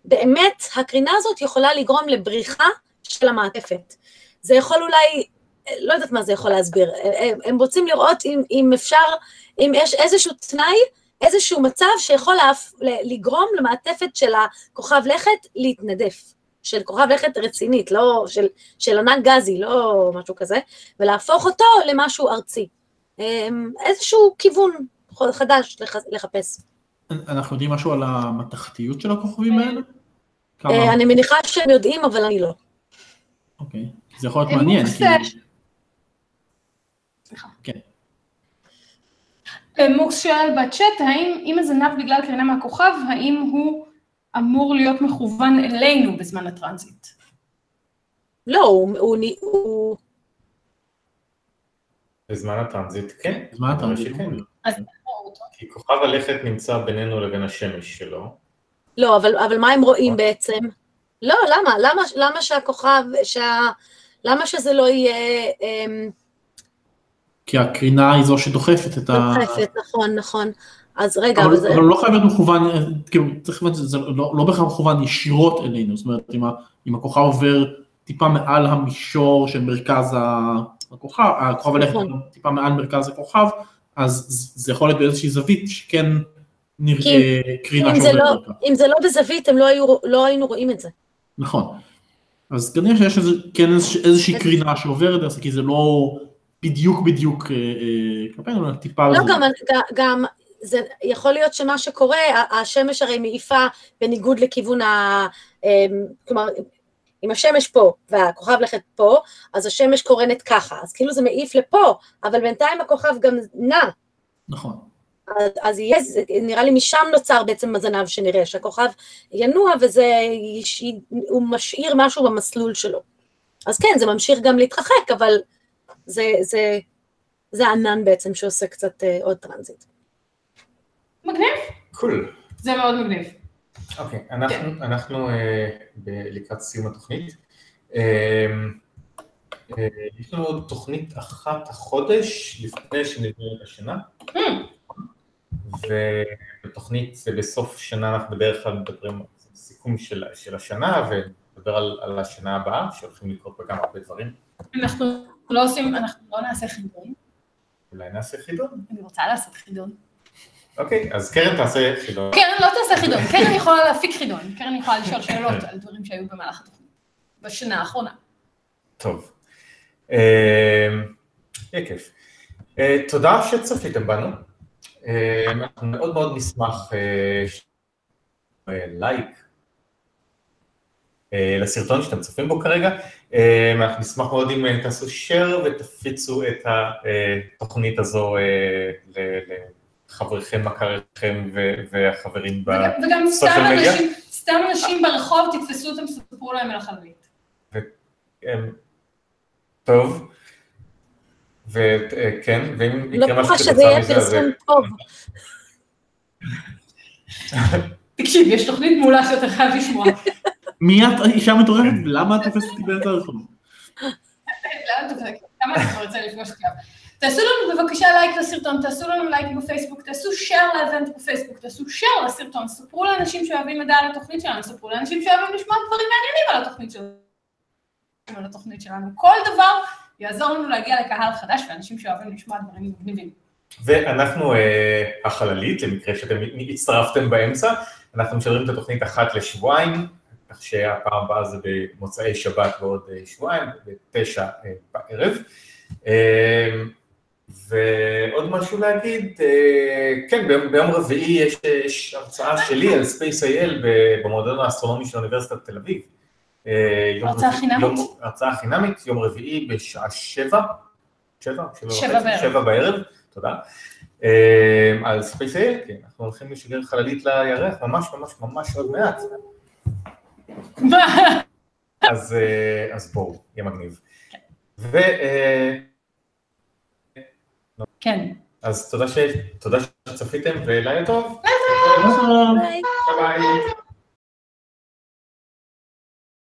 Speaker 4: באמת הקרינה הזאת יכולה לגרום לבריחה של המעטפת. זה יכול אולי לא יודעת מה זה יכול להסביר, הם, הם רוצים לראות אם, אם אפשר, אם יש איזשהו תנאי, איזשהו מצב שיכול להפ, לגרום למעטפת של הכוכב לכת להתנדף. של כוכב לכת רצינית, לא של, של ענן גזי, לא משהו כזה, ולהפוך אותו למשהו ארצי. אמ, איזשהו כיוון חדש לחפש.
Speaker 3: אנחנו יודעים משהו על המתכתיות של הכוכבים האלה?
Speaker 4: אה, אני מניחה שהם יודעים, אבל אני לא.
Speaker 3: אוקיי, זה יכול להיות מעניין.
Speaker 2: כן. אה, מוקס שואל בצ'אט, האם אם הזנב בגלל קרינה מהכוכב, האם הוא אמור להיות מכוון אלינו בזמן הטרנזיט?
Speaker 4: לא, הוא...
Speaker 1: בזמן הטרנזיט כן.
Speaker 3: בזמן הטרנזיט כן.
Speaker 1: כי כוכב הלכת נמצא בינינו לבין השמש שלו.
Speaker 4: לא, אבל, אבל מה הם רואים בעצם? לא, למה? למה, למה שהכוכב, שה... למה שזה לא יהיה... אמ...
Speaker 3: כי הקרינה היא זו שדוחפת את
Speaker 4: ה... דוחפת, נכון, נכון. אז רגע,
Speaker 3: אבל, אבל זה... אבל לא חייב להיות מכוון, כאילו, צריך לומר, זה לא, לא בהכרח מכוון ישירות אלינו, זאת אומרת, אם, ה, אם הכוכב עובר טיפה מעל המישור של מרכז הכוכב, הכוכב הלכת נכון. טיפה מעל מרכז הכוכב, אז זה יכול להיות באיזושהי זווית שכן נראה קרינה
Speaker 4: שעוברת לא, אותה. אם זה לא בזווית, הם לא, היו, לא היינו רואים את זה.
Speaker 3: נכון. אז כנראה שיש איזה, כן איזושהי קרינה שעוברת, כי זה לא בדיוק בדיוק אה, אה, כלפינו, אלא טיפה...
Speaker 4: לא, גם, גם זה יכול להיות שמה שקורה, השמש הרי מעיפה בניגוד לכיוון ה... אה, כלומר, אם השמש פה והכוכב לכת פה, אז השמש קורנת ככה, אז כאילו זה מעיף לפה, אבל בינתיים הכוכב גם נע.
Speaker 3: נכון.
Speaker 4: אז, אז יהיה, נראה לי משם נוצר בעצם הזנב שנראה, שהכוכב ינוע וזה, הוא משאיר משהו במסלול שלו. אז כן, זה ממשיך גם להתרחק, אבל זה, זה, זה ענן בעצם שעושה קצת אה, עוד transit.
Speaker 2: מגניב.
Speaker 1: Cool.
Speaker 2: Cool. זה מאוד מגניב.
Speaker 1: אוקיי, אוקיי, אנחנו, כן. אנחנו אה, ב- לקראת סיום התוכנית. אה, אה, יש לנו עוד תוכנית אחת החודש לפני שנגמרת השנה. אמ. ובתוכנית בסוף שנה אנחנו בדרך כלל מדברים על סיכום של, של השנה ונדבר על, על השנה הבאה, שהולכים לקרות בה גם הרבה דברים.
Speaker 2: אנחנו לא עושים, אנחנו לא נעשה חידון.
Speaker 1: אולי נעשה חידון?
Speaker 2: אני רוצה לעשות חידון.
Speaker 1: אוקיי, אז קרן תעשה חידון.
Speaker 2: קרן לא תעשה חידון, קרן יכולה להפיק חידון, קרן יכולה לשאול שאלות על דברים שהיו במהלך התוכנית, בשנה האחרונה.
Speaker 1: טוב. אה, יהיה כיף. אה, תודה שצפיתם בנו. אה, אנחנו מאוד מאוד נשמח לייק לסרטון שאתם צופים בו כרגע. אנחנו נשמח מאוד אם תעשו share ותפיצו את התוכנית הזו לחבריכם, מכריכם והחברים בסושיאל מדיה.
Speaker 2: וגם סתם אנשים ברחוב, תתפסו אותם, ספרו להם על החללית.
Speaker 1: טוב. וכן, ואם
Speaker 4: יקרה לא משהו כתוצאה מזה, אז... לא טוב.
Speaker 2: תקשיב, יש תוכנית מעולה שאתה חייב לשמוע.
Speaker 3: מי את אישה מטורפת? למה את תופסת אותי באמצע הרחוב?
Speaker 2: למה אתה רוצה לפגוש אותי? תעשו לנו בבקשה לייק לסרטון, תעשו לנו לייק בפייסבוק, תעשו share ל event בפייסבוק, תעשו share לסרטון, ספרו לאנשים שאוהבים מידע על התוכנית שלנו, ספרו לאנשים שאוהבים לשמוע דברים מעניינים על התוכנית שלנו. על התוכנית שלנו. כל דבר יעזור לנו להגיע לקהל חדש ואנשים שאוהבים לשמוע דברים מגניבים.
Speaker 1: ואנחנו אה, החללית, למקרה שאתם הצטרפתם באמצע, אנחנו משדרים את התוכנית אחת לשבועיים, כך שהפעם הבאה זה במוצאי שבת ועוד אה, שבועיים, בתשע אה, בערב. ועוד משהו להגיד, כן, ביום רביעי יש, יש הרצאה שלי על Space.il במועדון האסטרונומי של אוניברסיטת תל אביב.
Speaker 2: הרצאה חינמית?
Speaker 1: הרצאה חינמית, יום רביעי בשעה שבע, שבע?
Speaker 2: שבע בערב.
Speaker 1: שבע בערב, תודה. על ספייסל, כן, אנחנו הולכים לשגר חללית לירח, ממש ממש ממש עוד מעט. אז, אז בואו, יהיה מגניב. ו...
Speaker 2: כן.
Speaker 1: אז תודה שצפיתם ולילה טוב.
Speaker 2: לילה טוב.
Speaker 1: ביי. ביי.